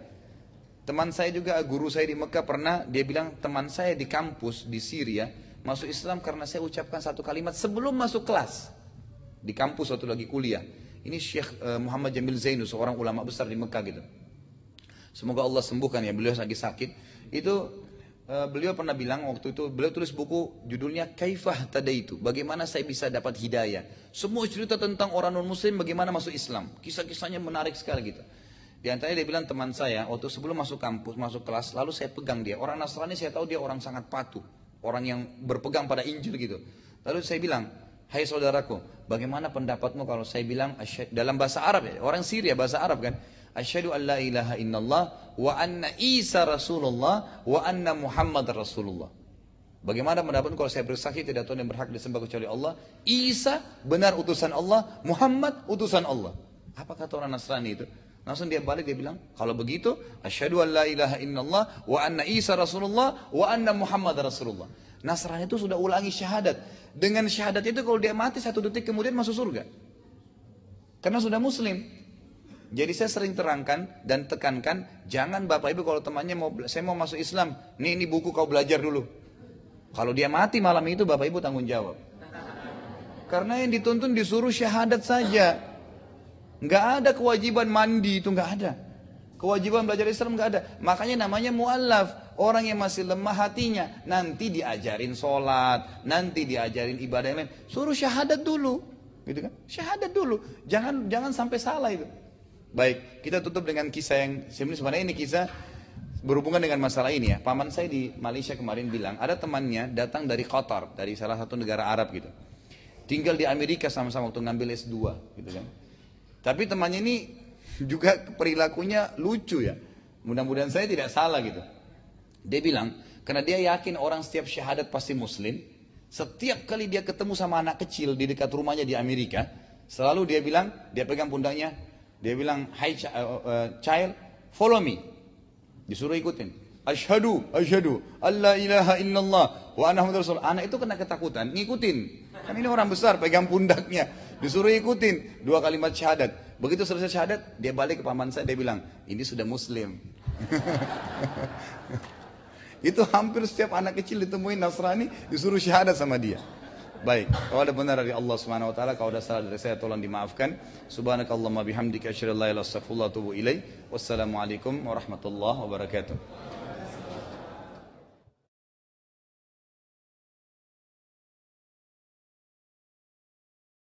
A: Teman saya juga guru saya di Mekah pernah dia bilang teman saya di kampus di Syria masuk Islam karena saya ucapkan satu kalimat sebelum masuk kelas di kampus waktu lagi kuliah. Ini Syekh eh, Muhammad Jamil Zainu seorang ulama besar di Mekah gitu. Semoga Allah sembuhkan ya beliau lagi sakit. Itu uh, beliau pernah bilang waktu itu beliau tulis buku judulnya Kaifah Tadaitu. Bagaimana saya bisa dapat hidayah. Semua cerita tentang orang non muslim bagaimana masuk Islam. Kisah-kisahnya menarik sekali gitu. Di antaranya dia bilang teman saya waktu sebelum masuk kampus, masuk kelas, lalu saya pegang dia. Orang Nasrani saya tahu dia orang sangat patuh. Orang yang berpegang pada Injil gitu. Lalu saya bilang, Hai saudaraku, bagaimana pendapatmu kalau saya bilang dalam bahasa Arab ya, orang Syria bahasa Arab kan, asyhadu an la ilaha illallah wa anna Isa Rasulullah wa anna Muhammad Rasulullah. Bagaimana pendapat kalau saya bersaksi tidak Tuhan yang berhak disembah kecuali Allah, Isa benar utusan Allah, Muhammad utusan Allah. Apa kata orang Nasrani itu? Langsung dia balik dia bilang, kalau begitu, asyhadu an la ilaha illallah wa anna Isa Rasulullah wa anna Muhammad Rasulullah. Nasrani itu sudah ulangi syahadat. Dengan syahadat itu kalau dia mati satu detik kemudian masuk surga. Karena sudah muslim. Jadi saya sering terangkan dan tekankan, jangan bapak ibu kalau temannya mau saya mau masuk Islam, nih ini buku kau belajar dulu. Kalau dia mati malam itu bapak ibu tanggung jawab. Karena yang dituntun disuruh syahadat saja. Nggak ada kewajiban mandi itu nggak ada. Kewajiban belajar Islam nggak ada. Makanya namanya muallaf. Orang yang masih lemah hatinya. Nanti diajarin sholat. Nanti diajarin ibadah yang lain. Suruh syahadat dulu. Gitu kan? Syahadat dulu. Jangan jangan sampai salah itu. Baik, kita tutup dengan kisah yang sebenarnya ini kisah berhubungan dengan masalah ini ya. Paman saya di Malaysia kemarin bilang ada temannya datang dari Qatar, dari salah satu negara Arab gitu. Tinggal di Amerika sama-sama waktu ngambil S2 gitu kan. Tapi temannya ini juga perilakunya lucu ya. Mudah-mudahan saya tidak salah gitu. Dia bilang, karena dia yakin orang setiap syahadat pasti muslim, setiap kali dia ketemu sama anak kecil di dekat rumahnya di Amerika, selalu dia bilang, dia pegang pundaknya, dia bilang, "Hai uh, child, follow me." Disuruh ikutin. Ashadu, ashadu, Allah ilaha illallah, wa anna rasul. Anak itu kena ketakutan, ngikutin. Kan ini orang besar, pegang pundaknya. Disuruh ikutin dua kalimat syahadat. Begitu selesai syahadat, dia balik ke paman saya, dia bilang, ini sudah muslim. itu hampir setiap anak kecil ditemuin Nasrani, disuruh syahadat sama dia. Baik, kalau ada benar dari Allah Subhanahu wa taala, kalau ada salah dari saya tolong dimaafkan. Subhanakallahumma bihamdika asyhadu an la ilaha illa anta astaghfiruka wa atubu ilaik. Wassalamualaikum warahmatullahi wabarakatuh.